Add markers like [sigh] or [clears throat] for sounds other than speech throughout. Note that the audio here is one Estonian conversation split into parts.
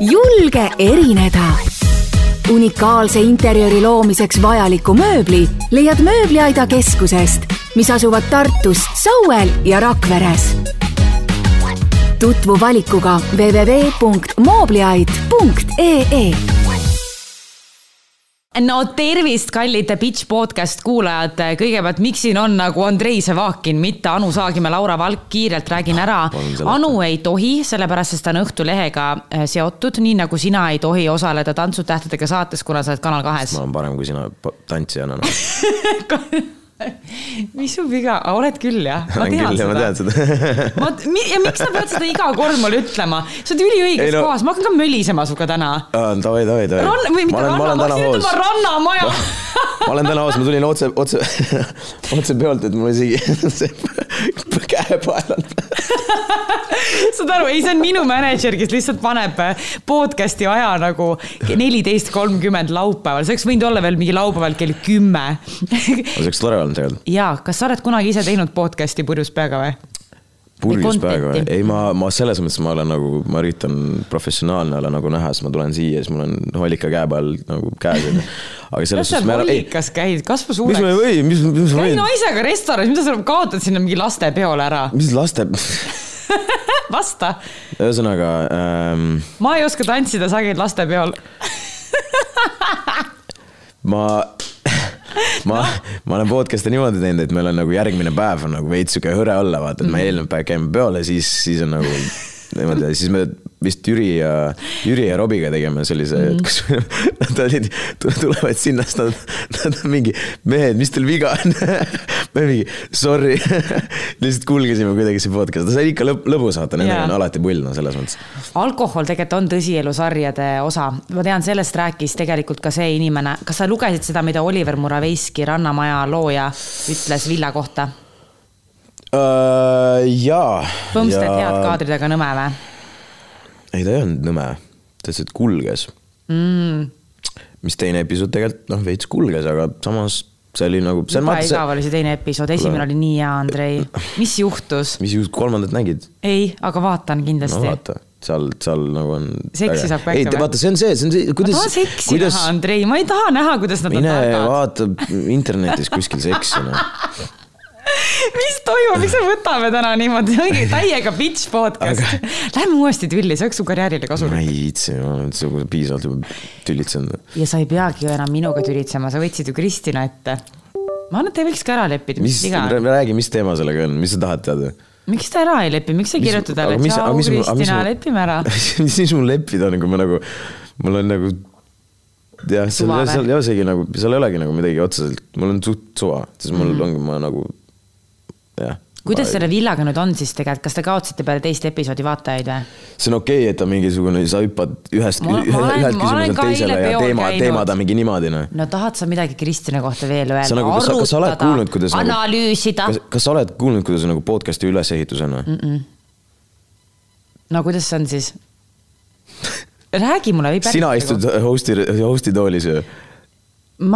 julge erineda. unikaalse interjööri loomiseks vajaliku mööbli leiad Mööbliaida keskusest, mis asuvad Tartus, Sauel ja Rakveres. tutvu valikuga www.moobliaid.ee no tervist, kallid Pitch podcast kuulajad. kõigepealt, miks siin on nagu Andrei Sevakin, mitte Anu Saagim ja Laura Valk, kiirelt räägin ära. Anu ei tohi, sellepärast sest ta on Õhtulehega äh, seotud, nii nagu sina ei tohi osaleda Tantsutähtedega saates, kuna sa oled Kanal kahes. ma olen parem kui sina tantsijana no. [laughs] [laughs] mis su viga, oled küll jah? olen küll ja ma tean seda [laughs] ma, ja miks sa pead seda iga kord mulle ütlema? sa oled üliõiges no. kohas, ma hakkan ka mölisema sinuga täna. davai, davai, davai. Rann, või mitte ranna, ma hakkasin ütlema rannamaja ma olen täna hoos, ma tulin otse, otse, [laughs] otse peolt, et mul isegi see käepael on [laughs] saad aru, ei, see on minu mänedžer, kes lihtsalt paneb podcast'i aja nagu neliteist kolmkümmend laupäeval, see oleks võinud olla veel mingi laupäeval kell kümme. see oleks tore olnud tegelikult. jaa, kas sa oled kunagi ise teinud podcast'i purjus peaga või? Purjus või? ei, ma, ma selles mõttes ma olen nagu, ma üritan professionaalne olla nagu näha, siis ma tulen siia, siis mul on hollika käe peal nagu käes onju. aga selles suhtes. kas sa hollikas käid, kasva suureks. mis ma ei või, mis, mis ma võin? käi naisega restoranis, mida sa kaotad sinna mingi lastepeole ära? mis laste [laughs] vasta. ühesõnaga ähm.... ma ei oska tantsida, sa käid lastepeol ma ma no., ma olen podcast'e niimoodi teinud, et meil on nagu järgmine päev on nagu veits sihuke hõre olla, vaata, et mm -hmm. me eelmine päev käime peole, siis, siis on nagu niimoodi, siis me vist Jüri ja, Jüri ja Robiga tegime sellise mm, -hmm. kus [laughs] nad olid, tulevad sinna, siis nad, nad on mingi, mehed, mis teil viga on [laughs] me mingi, sorry [laughs] lihtsalt kulgesime kuidagi see podcast, see oli ikka lõb lõbus, vaata, nendega on alati pull, no selles mõttes. alkohol tegelikult on tõsielusarjade osa, ma tean, sellest rääkis tegelikult ka see inimene, kas sa lugesid seda, mida Oliver Muraveiski, Rannamaja looja, ütles Villa kohta? Uh, jaa. Põmsted ja... head kaadrid, aga nõme või? ei, ta ei olnud nõme, ta lihtsalt kulges mm.. mis teine episood tegelikult noh, veits kulges, aga samas see oli nagu. juba igav oli see teine episood, esimene oli nii hea, Andrei. mis juhtus? [laughs] mis juhtus, kolmandat nägid? ei, aga vaatan kindlasti. no vaata, seal, seal nagu on. seksi saab ka ikka. ei, vaata, see on see, see on see, kuidas. ma tahan seksi kuidas... näha, Andrei, ma ei taha näha, kuidas nad on targad. mine vaata internetis kuskil seksi, noh [laughs] mis toimub, miks me võtame täna niimoodi, ongi täiega bitch podcast Aga.... Lähme uuesti tülli, see oleks su karjäärile kasulik. ma ei viitsi, ma olen sinuga piisavalt juba tülitsenud. ja sa ei peagi ju enam minuga tülitsema, sa võtsid ju Kristina ette. ma arvan, et te võiks ka ära leppida, mis räägi, mis teema sellega on, mis sa tahad teada? miks ta ära ei lepi, miks sa ei kirjuta talle, et tšau Kristina, lepime ära [laughs] mis siis mul leppida on, kui ma nagu, mul on nagu jah, seal, seal ei olegi nagu, seal ei olegi nagu midagi otseselt, mul on suht suva, siis mul mm ongi, ma nagu jah kuidas selle villaga nüüd on siis tegelikult, kas te kaotasite peale teist episoodi vaatajaid või? see on okei okay,, et ta mingisugune, sa hüppad ühest, ühest küsimusest teisele ja teema, teemad on mingi niimoodi noh. no tahad sa midagi Kristina kohta veel öelda? Nagu, kas, kas sa oled kuulnud, kuidas nagu- analüüsida nagu,? kas sa oled kuulnud, kuidas nagu podcast'i ülesehitus on või mm? -mm. no kuidas see on siis [laughs] räägi mulle. sina istud host'i, host'i toolis ju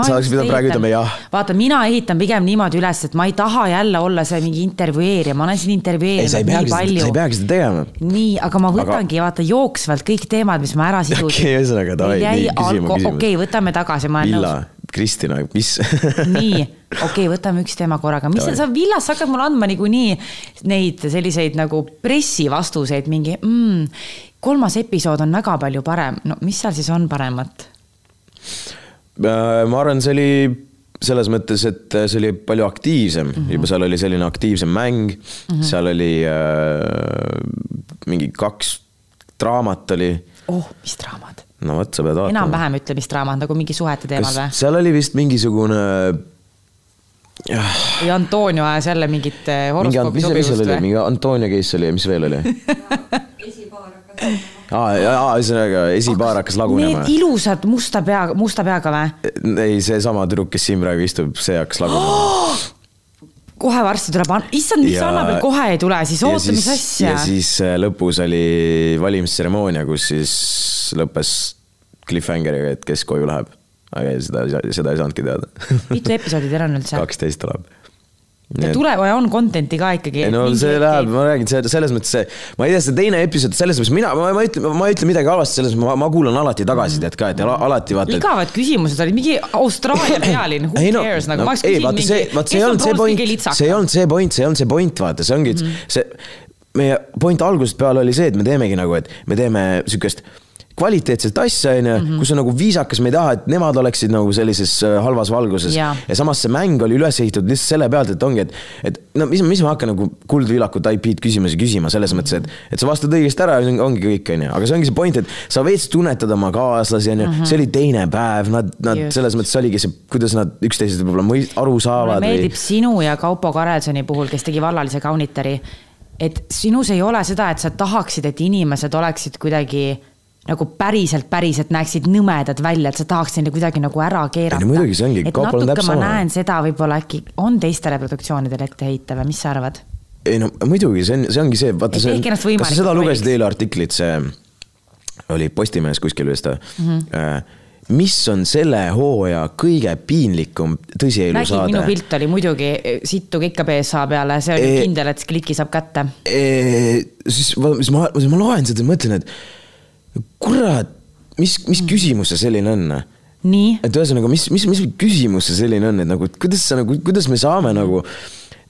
sa oleks pidanud praegu ütlema jah. vaata, mina ehitan pigem niimoodi üles, et ma ei taha jälle olla see mingi intervjueerija, ma olen siin intervjueerinud nii palju. sa ei peagi seda tegema. nii, aga ma võtangi aga... vaata jooksvalt kõik teemad, mis ma ära sidusin. okei okay,, ühesõnaga davai, nii küsime, küsime. okei okay,, võtame tagasi, ma olen Villa, nõus. Kristina, mis nii, okei okay,, võtame üks teema korraga, mis sa Villas hakkad mulle andma niikuinii neid selliseid nagu pressivastuseid, mingi mm, kolmas episood on väga palju parem, no mis seal siis on paremat? Äh, ma arvan, see oli selles mõttes, et see oli palju aktiivsem mm, -hmm. juba seal oli selline aktiivsem mäng mm, -hmm. seal oli äh, mingi kaks draamat oli. oh, mis draamad? no vot, sa pead vaatama. enam-vähem ütle, mis draamad, nagu mingi suhete teemal või? seal oli vist mingisugune. või Antonio ajas jälle mingit äh, horoskoopi sobivust või? mingi Antonio case oli ja mis veel oli [laughs] aa, ühesõnaga esipaar hakkas lagunema. Need ilusad musta pea, musta peaga või? ei, seesama tüdruk, kes siin praegu istub, see hakkas lagunema oh! [gasps] kohe varsti tuleb, issand, miks Annabel kohe ei tule, siis oota, mis asja. ja siis äh, lõpus oli valimistseremoonia, kus siis lõppes cliffhangeriga, et kes koju läheb. aga seda, seda ei saanudki teada mitu episoodi teil on üldse? [laughs] kaksteist tuleb ja tuleb ja on content'i ka ikkagi. ei no see läheb, ma räägin, see selles mõttes see, ma ei tea, see teine episood, selles mõttes mina, ma, ma ei ütle, ma ei ütle midagi halvasti, selles mõttes ma, ma kuulan alati tagasisidet ka, et ala, alati vaata. igavad küsimused olid, mingi Austraalia pealinn, who [clears throat] ei, no, cares nagu no,, ma oleks küsinud mingi. vaata, see ei olnud see point, see ei olnud see point, see ei olnud see point, vaata, see ongi mm, -hmm. see meie point algusest peale oli see, et me teemegi nagu, et me teeme siukest kvaliteetset asja, onju, mhm. kus on nagu viisakas, me ei taha, et nemad oleksid nagu sellises äh, halvas valguses ja, samas see mäng oli üles ehitatud lihtsalt selle pealt, et ongi, et, et no mis, mis ma hakkan nagu Kuldvillakult IP-d küsimusi küsima selles mõttes, et, et sa vastad õigesti ära ja ongi kõik, onju, aga see ongi see point, et sa veits tunnetad oma kaaslasi, onju, mhm. see oli teine päev, nad, nad Just. selles mõttes oligi see, kuidas nad üksteisest võib-olla aru saavad. mulle meeldib või... sinu ja Kaupo Karelsoni puhul, kes tegi vallalise kaunitari, et sinus ei ole seda, et sa tahaksid, et inimesed oleksid kuidagi nagu päriselt, päriselt näeksid nõmedad välja, et sa tahaks neile kuidagi nagu ära keerata. no muidugi, see ongi. et natuke ma näen seda võib-olla äkki on teistele produktsioonidele ette heita või mis sa arvad? ei no muidugi, see on, see ongi see, vaata see, kas sa seda lugesid eile artiklit, see oli Postimehes kuskil vist mm. -hmm mis on selle hooaja kõige piinlikum tõsielu Nägin, saade? minu pilt oli muidugi sittu ikka BSA peale, see oli e kindel, et kliki saab kätte e. siis, siis ma, siis ma loen seda ja mõtlen, et kurat, mis, mis mm. küsimus see selline on? nii? et ühesõnaga, mis, mis, mis küsimus see selline on, et nagu kuidas sa nagu, kuidas me saame nagu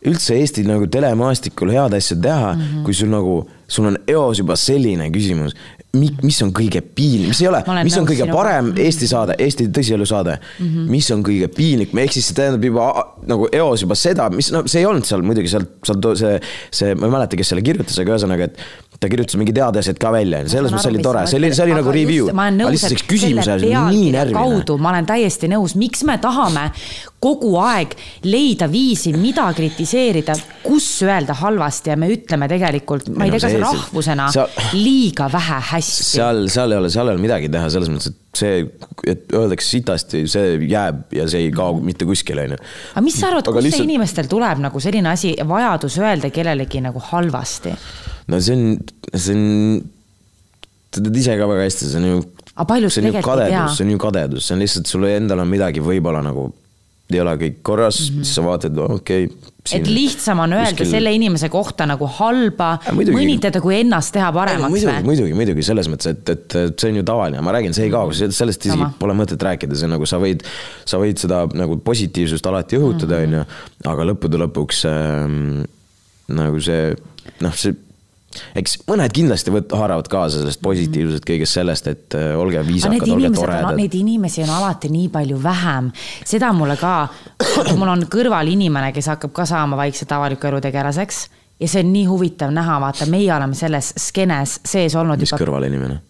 üldse Eesti nagu telemaastikul head asja teha mm, -hmm. kui sul nagu, sul on eos juba selline küsimus, mis on kõige piinlik, mis ei ole, mis on kõige parem mm -hmm. Eesti saade, Eesti tõsielu saade mm, -hmm. mis on kõige piinlikum, ehk siis see tähendab juba nagu eos juba seda, mis noh, see ei olnud seal muidugi seal, seal see, see, ma ei mäleta, kes selle kirjutas, aga ühesõnaga, et ta kirjutas mingi teadlased ka välja, selles mõttes oli tore, see oli, see oli nagu review. aga lihtsalt see küsimus oli nii närviline. ma olen täiesti nõus, miks me tahame kogu aeg leida viisi, mida kritiseerida, kus öelda halvasti ja me ütleme tegelikult, ma ei tea, kas rahvusena seal, liiga vähe hästi. seal, seal ei ole, seal ei ole midagi teha, selles mõttes, et see, et öeldakse sitasti, see jääb ja see ei kao mitte kuskile, onju. aga mis sa arvad, kust lihtsalt... see inimestel tuleb nagu selline asi, vajadus öelda kellelegi nagu halvasti? No see on, see on, sa tead ise ka väga hästi, see on ju. see on ju kadedus, see on ju kadedus, see on lihtsalt sul endal on midagi võib-olla nagu ei ole kõik korras mm, -hmm. siis sa vaatad, okei okay,. et lihtsam on öelda kuskil... selle inimese kohta nagu halba, mõnitada, kui ennast teha paremaks või? muidugi, muidugi, muidugi selles mõttes, et, et, et see on ju tavaline, ma räägin, see ei kao, sellest isegi Sama. pole mõtet rääkida, see nagu sa võid, sa võid seda nagu positiivsust alati õhutada, mhm. on ju, aga lõppude lõpuks äh, nagu see, noh, see eks mõned kindlasti võt-, haaravad kaasa sellest positiivsust, kõigest sellest, et äh, olge viisakad, olge toredad. Neid inimesi on alati nii palju vähem, seda mulle ka, mul on kõrval inimene, kes hakkab ka saama vaikselt avaliku elu tegelaseks ja see on nii huvitav näha, vaata, meie oleme selles skeenes sees olnud. mis juba... kõrval inimene?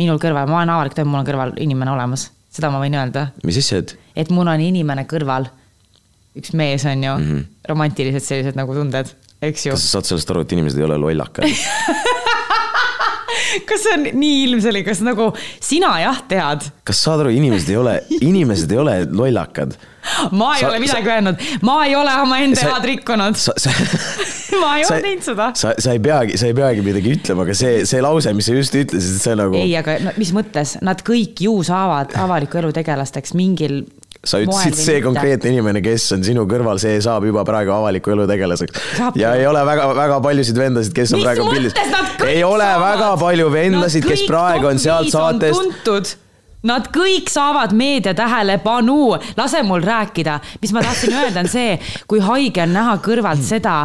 minul kõrval, ma olen avalik toim, mul on kõrval inimene olemas, seda ma võin öelda. mis asja, et? et mul on inimene kõrval, üks mees on ju mm, -hmm. romantilised sellised nagu tunded eks ju. kas sa saad sellest aru, et inimesed ei ole lollakad [laughs] kas see on nii ilmselge, kas nagu sina jah tead? kas saad aru, inimesed ei ole, [laughs] inimesed ei ole lollakad. ma ei sa, ole midagi sa, öelnud, ma ei ole omaenda head rikkunud. [laughs] ma ei ole teinud seda. sa, sa ei peagi, sa ei peagi midagi ütlema, aga see, see lause, mis sa just ütlesid, see nagu. ei, aga no, mis mõttes, nad kõik ju saavad avaliku elu tegelasteks mingil sa ütlesid, see konkreetne inimene, kes on sinu kõrval, see saab juba praegu avaliku elu tegelaseks. ja ei ole väga, väga paljusid vendasid, kes on Mis praegu pildis. ei ole saavad. väga palju vendasid, kes praegu on sealt saatest. Nad kõik saavad meedia tähelepanu, lase mul rääkida, mis ma tahtsin öelda, on see, kui haige on näha kõrvalt seda,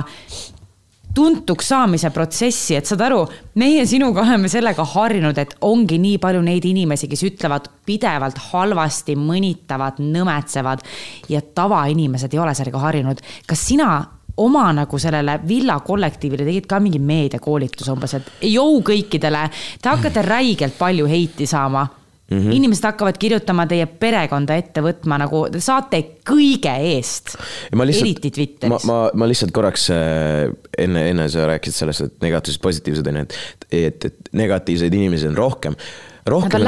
tuntuks saamise protsessi, et saad aru, meie sinuga oleme sellega harjunud, et ongi nii palju neid inimesi, kes ütlevad pidevalt halvasti, mõnitavad, nõmetsevad ja tavainimesed ei ole sellega harjunud. kas sina oma nagu sellele villa kollektiivile tegid ka mingi meediakoolituse umbes, et jõu kõikidele, te hakkate räigelt palju heiti saama Mm -hmm. inimesed hakkavad kirjutama teie perekonda ette võtma nagu, te saate kõige eest. eriti Twitteris. ma, ma, ma lihtsalt korraks äh, enne, enne sa rääkisid sellest, et negatiivsed, positiivsed on ju, et, et, et negatiivseid inimesi on rohkem rohkem,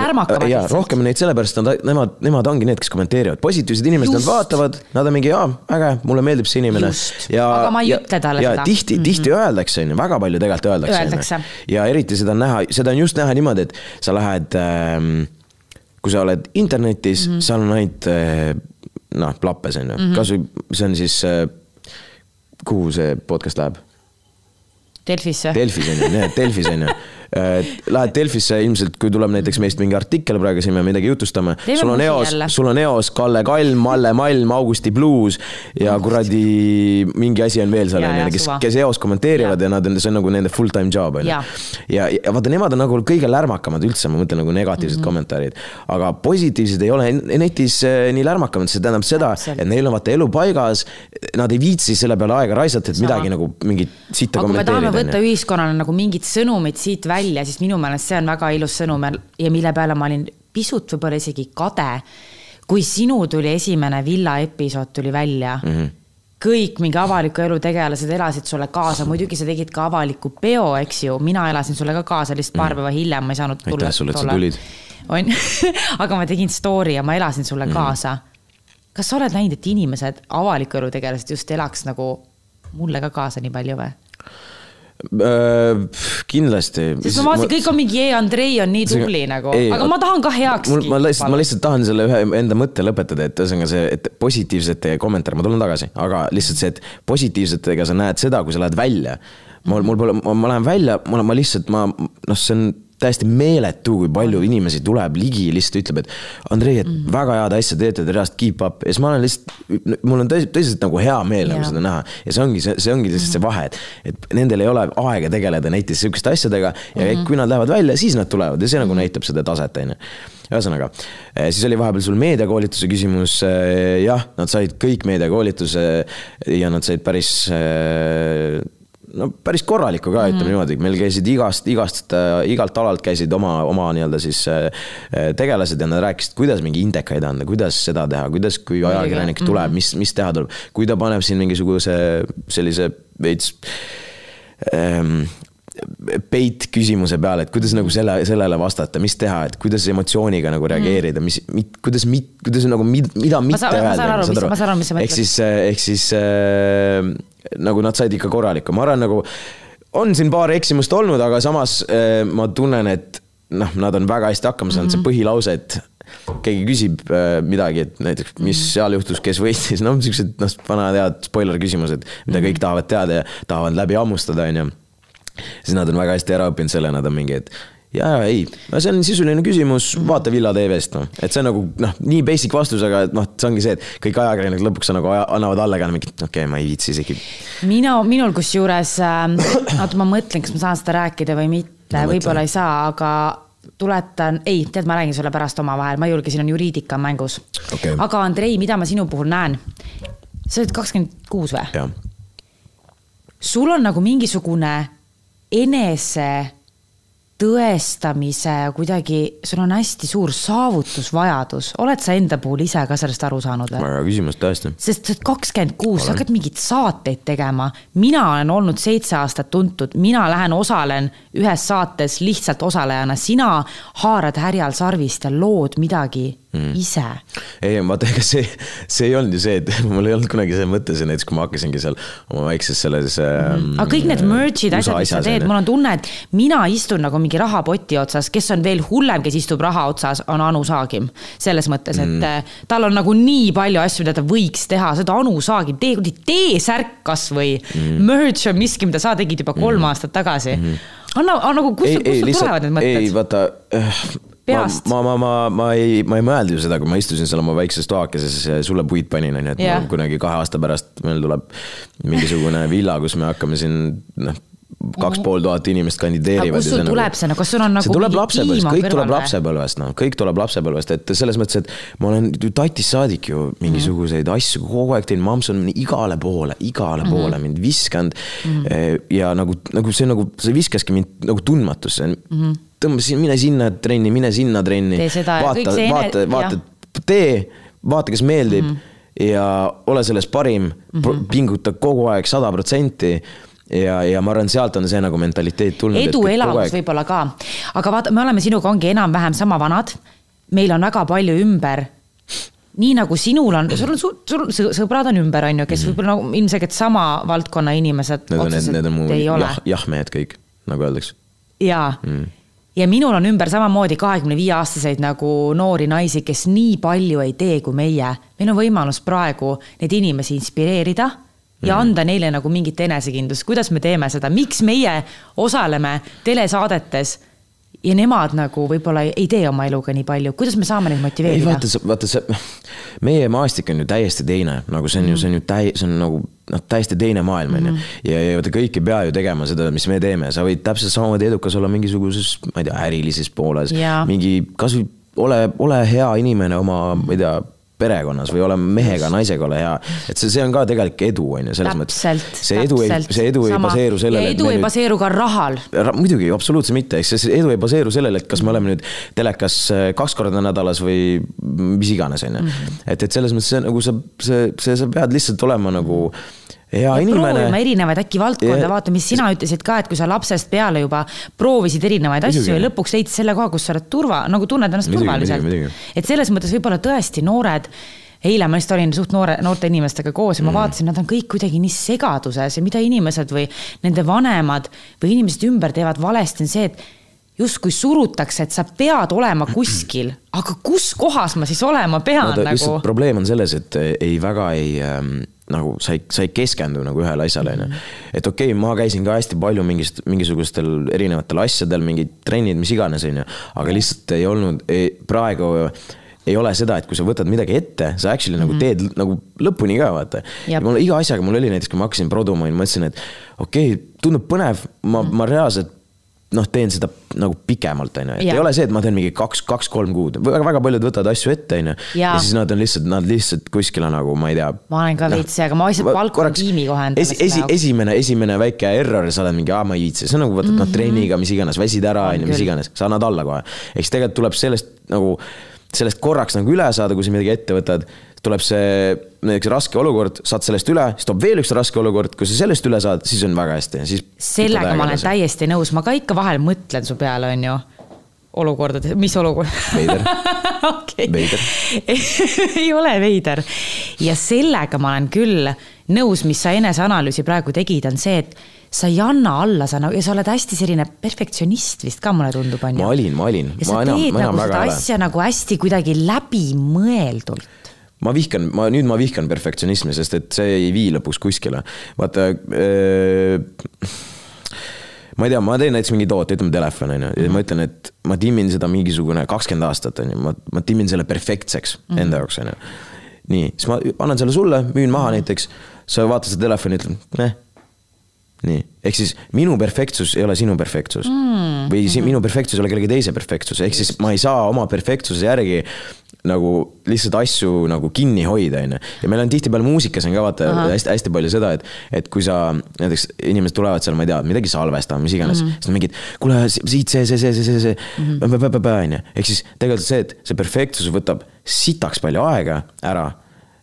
jaa, rohkem neid sellepärast, nad, nemad, nemad ongi need, kes kommenteerivad, positiivsed inimesed, nad vaatavad, nad on mingi, aa, äge, mulle meeldib see inimene. aga ma ei ja, talle seda. tihti mm, -hmm. tihti öeldakse, on ju, väga palju tegelikult öeldakse, öeldakse.. ja eriti seda on näha, seda on just näha niimoodi, et sa lähed ähm, kui sa oled internetis mm, -hmm. seal on ainult eh, noh, plappes on ju mm -hmm., kasvõi see on siis eh, kuhu see podcast läheb? Delfisse. Delfis on ju, Delfis on ju. [laughs] Lähed Delfisse ilmselt, kui tuleb näiteks meist mingi artikkel praegu siin me midagi jutustame. Sul on eos sul on eos Kalle Kalm, Malle Malm, Augusti Blues ja kuradi mingi asi on veel seal Ja, on ja, ju, kes kes eos kommenteerivad ja. ja nad on, see on nagu nende full time job on ju Ja.. ja, ja vaata, nemad on nagu kõige lärmakamad üldse, ma mõtlen nagu negatiivsed mm. -hmm. kommentaarid. aga positiivsed ei ole netis eh, nii lärmakamad, see tähendab seda, et neil on vaata elu paigas. Nad ei viitsi selle peale aega raisata, et Sama. midagi nagu mingit sitta aga kui me tahame kommenteerida. võtta ühiskonnale nagu mingid sõnumid siit välja, siis minu meelest see on väga ilus sõnum ja- mille peale ma olin pisut võib-olla isegi kade. kui sinu tuli esimene villa episood tuli välja mm, Mhm. -hmm. kõik mingi avaliku elu tegelased elasid sulle kaasa, muidugi sa tegid ka avaliku peo, eks ju, mina elasin sulle ka kaasa, lihtsalt paar päeva hiljem ma ei saanud tulla. Mhm. Aitäh sulle, et sa tulid. on, [laughs] aga ma tegin story ja ma elasin sulle Mhm. mm -hmm. kaasa. kas sa oled näinud, et inimesed, avaliku elu tegelased just elaks nagu mulle ka kaasa nii palju või? Äh, kindlasti. sest ma vaatasin, kõik on mingi, Andrei on nii tubli nagu, aga ma tahan ka heaks mul, ma lihtsalt, ma lihtsalt tahan selle ühe enda mõtte lõpetada, et ühesõnaga see, et positiivsete kommentaare, ma tulen tagasi, aga lihtsalt see, et positiivsetega sa näed seda, kui sa lähed välja. mul, mul pole, ma lähen välja, ma, ma lihtsalt, ma noh, see on täiesti meeletu, kui palju inimesi tuleb ligi ja lihtsalt ütleb, et Andrei, et mm -hmm. väga head asja teete, te reaalselt keep up ja siis ma olen lihtsalt, mul on tõsiselt, tõsiselt nagu hea meel nagu Jaa. seda näha ja see ongi, see, see ongi lihtsalt see vahe, et, et nendel ei ole aega tegeleda näiteks sihukeste asjadega ja mm -hmm. kui nad lähevad välja, siis nad tulevad ja see nagu näitab seda taset, on ju. ühesõnaga, siis oli vahepeal sul meediakoolituse küsimus, jah, nad said kõik meediakoolituse ja nad said päris no päris korralikku ka, ütleme niimoodi, meil käisid igast, igast, igalt alalt käisid oma, oma nii-öelda siis äh, tegelased ja nad rääkisid, kuidas mingi indekaid anda, kuidas seda teha, kuidas, kui ajakirjanik tuleb, mis, mis teha tuleb, kui ta paneb siin mingisuguse sellise veits ähm, peit küsimuse peale, et kuidas nagu selle, sellele vastata, mis teha, et kuidas emotsiooniga nagu reageerida, mis, kuidas, kuidas nagu, mida mitte saan- ma saan aru, mis- ma saan aru, mis sa ehk mõtled. siis, ehk siis äh, nagu nad said ikka korralikku, ma arvan nagu on siin paar eksimust olnud, aga samas äh, ma tunnen, et noh, nad on väga hästi hakkama saanud. Mm, -hmm. see põhilause, et keegi küsib äh, midagi, et näiteks, mis seal juhtus, kes võitis, noh, siuksed noh, vanad head spoiler küsimused, mida kõik tahavad teada ja tahavad läbi hammustada, onju. Siis nad on väga hästi ära õppinud selle, nad on mingi, et ja, ja ei, no see on sisuline küsimus, vaata Villa TV-st, noh, et see on nagu noh, nii basic vastus, aga et noh, see ongi see, et kõik ajakirjanikud lõpuks nagu aja- annavad alla ka mingi, okei okay,, ma ei viitsi isegi. mina, minul kusjuures äh,, oota, ma mõtlen, kas ma saan seda rääkida või mitte võib-olla ei saa, aga tuletan, ei, tead, ma räägin sulle pärast omavahel, ma ei julge, siin on juriidika on mängus Okei. aga Andrei, mida ma sinu puhul näen? sa oled kakskümmend kuus või? sul on nagu mingisugune enese tõestamise kuidagi, sul on hästi suur saavutusvajadus, oled sa enda puhul ise ka sellest aru saanud või? väga hea küsimus tõesti. sest sa oled kakskümmend kuus, sa hakkad mingeid saateid tegema. mina olen olnud seitse aastat tuntud, mina lähen osalen ühes saates lihtsalt osalejana, sina haarad härjal sarvist ja lood midagi mm. ise. ei, vaata, ega see, see ei olnud ju see, et [laughs] mul ei olnud kunagi see mõte, see näiteks, kui ma hakkasingi seal oma väikses selles mm,. aga kõik need merge'id, asjad, mis sa teed, mul on tunne, et mina istun nagu mingi rahapoti otsas, kes on veel hullem, kes istub raha otsas, on Anu Saagim. selles mõttes, et mm. tal on nagu nii palju asju, mida ta võiks teha, seda Anu Saagim, tee kuradi T-särk kasvõi mm.. Merge on miski, mida sa tegid juba kolm mm. aastat tagasi mm. -hmm. anna, nagu kust, kust sul tulevad need mõtted? ei, vaata äh, Peast. ma, ma, ma, ma ei, ma ei mõelnud ju seda, kui ma istusin seal oma väikses toakeses ja sulle puid panin, onju, et yeah. kunagi kahe aasta pärast meil tuleb mingisugune villa, kus me hakkame siin, noh, kaks pool tuhat inimest kandideerivad. Kust sul tuleb see, no kas sul on nagu see tuleb lapsepõlvest, kõik tuleb lapsepõlvest, noh, kõik tuleb lapsepõlvest, et selles mõttes, et ma olen ju tatist saadik ju mingisuguseid mm -hmm. asju kogu aeg teinud, mamps on igale poole, igale mm -hmm. poole mind viskanud mm. -hmm. ja nagu, nagu see nagu, see viskaski mind nagu tundmatusse mm. -hmm. Tõmba siin, mine sinna trenni, mine sinna trenni. Vaata, vaata, vaata tee, vaata, kas meeldib mm -hmm. ja ole selles parim mm, -hmm. pinguta kogu aeg sada protsenti ja, ja ma arvan, sealt on see nagu mentaliteet tulnud. eduelamus võib-olla ka, aga vaata, me oleme sinuga ongi enam-vähem sama vanad. meil on väga palju ümber. nii nagu sinul on, sul on, sul sõ- sõbrad on ümber, on ju, kes võib-olla nagu ilmselgelt sama valdkonna inimesed Need on, need, need on mu jah, jah-mehed kõik, nagu öeldakse. jaa mm.. Ja minul on ümber samamoodi kahekümne viie aastaseid nagu noori naisi, kes nii palju ei tee kui meie. meil on võimalus praegu neid inimesi inspireerida, ja anda neile nagu mingit enesekindlust, kuidas me teeme seda, miks meie osaleme telesaadetes ja nemad nagu võib-olla ei tee oma eluga nii palju, kuidas me saame neid ei motiveerida? vaata, vaata see, meie maastik on ju täiesti teine, nagu see on ju, see on ju täi-, see on nagu noh, täiesti teine maailm on ju. ja, ja vaata kõik ei pea ju tegema seda, mis me teeme, sa võid täpselt samamoodi edukas olla mingisuguses, ma ei tea, ärilises pooles. Mingi kasvõi ole, ole hea inimene oma, ma ei tea perekonnas või ole mehega, naisega ole hea, et see, see on ka tegelik edu on ju, selles mõttes. täpselt, see edu ei, täpselt see edu ei sama. baseeru sellele. edu ei baseeru ka rahal. Ra- muidugi, absoluutselt mitte, eks see edu ei baseeru sellele, et kas me oleme nüüd telekas äh, kaks korda nädalas või mis iganes, on ju. Mhm. et, et selles mõttes see nagu sa, see, see, sa pead lihtsalt olema nagu hea inimene proovima. erinevaid äkki valdkonda Ja- vaata, mis sina ütlesid ka, et kui sa lapsest peale juba proovisid erinevaid asju Muidugi. ja lõpuks leidsid selle koha, kus sa oled turva, nagu tunned ennast Muidugi, turvaliselt et selles mõttes võib-olla tõesti noored eile ma lihtsalt olin suht noore, noorte inimestega koos ja ma Mm. vaatasin, nad on kõik kuidagi nii segaduses ja mida inimesed või nende vanemad või inimesed ümber teevad valesti, on see, et justkui surutakse, et sa pead olema [clears throat] kuskil, aga kus kohas ma siis olema pean vaata, nagu lihtsalt. probleem on selles, et ei väga ei ähm, nagu sa ei, sa ei keskendu nagu ühele asjale, Mhm. onju. et okei okay,, ma käisin ka hästi palju mingist, mingisugustel erinevatel asjadel, mingid trennid, mis iganes, onju. aga lihtsalt ei olnud, praegu ei ole seda, et kui sa võtad midagi ette, sa actually mm -hmm. nagu teed nagu lõpuni ka, vaata. Mul iga asjaga, mul oli näiteks, kui ma hakkasin produma, ma mõtlesin, et okei okay,, tundub põnev, ma mm, -hmm. ma reaalselt noh, teen seda nagu pikemalt, onju, et Jaa. ei ole see, et ma teen mingi kaks, kaks-kolm kuud, väga, väga paljud võtavad asju ette, onju. Jaa. ja siis nad on lihtsalt, nad lihtsalt kuskile nagu ma ei tea. ma olen ka veits see, aga ma lihtsalt palkan tiimi kohe endale esi, esi, esimene, esimene väike error, sa oled mingi, aa ma ei viitsi, see on nagu võtad mm -hmm. noh trenniga, mis iganes, väsid ära, onju, mis küll. iganes, sa annad alla kohe. eks tegelikult tuleb sellest nagu, sellest korraks nagu üle saada, kui sa midagi ette võtad, tuleb see näiteks raske olukord, saad sellest üle, siis tuleb veel üks raske olukord, kui sa sellest üle saad, siis on väga hästi, siis. sellega ma olen täiesti nõus, ma ka ikka vahel mõtlen su peale, on ju. olukordades, mis olukord? Veider. [laughs] okei Veider. [laughs] ei ole veider. ja sellega ma olen küll nõus, mis sa eneseanalüüsi praegu tegid, on see, et sa ei anna alla, sa nagu, ja sa oled hästi selline perfektsionist vist ka, mulle tundub, on ju. ma olin, ma olin. ja sa teed nagu seda asja nagu hästi kuidagi läbimõeldult. Ma vihkan, ma nüüd ma vihkan perfektsionismi, sest et see ei vii lõpuks kuskile. vaata äh,. ma ei tea, ma teen näiteks mingi toote, ütleme telefon on ju, ja ma ütlen, et ma timmin seda mingisugune kakskümmend aastat on ju, ma, ma timmin selle perfektseks mm -hmm. enda jaoks on ju. nii, siis ma annan selle sulle, müün maha näiteks, sa vaatad seda telefoni, ütled, neh nii, ehk siis minu perfektsus ei ole sinu perfektsus mm. või si minu perfektsus ei ole kellegi teise perfektsus, ehk siis ma ei saa oma perfektsuse järgi nagu lihtsalt asju nagu kinni hoida, onju. ja meil on tihtipeale muusikas on ka vaata hästi-hästi palju seda, et, et kui sa näiteks inimesed tulevad seal, ma ei tea, midagi salvestama, mis iganes mm, -hmm. siis nad mingid, kuule siit see, see, see, see, see, see mm -hmm., onju. ehk siis tegelikult see, et see perfektsus võtab sitaks palju aega ära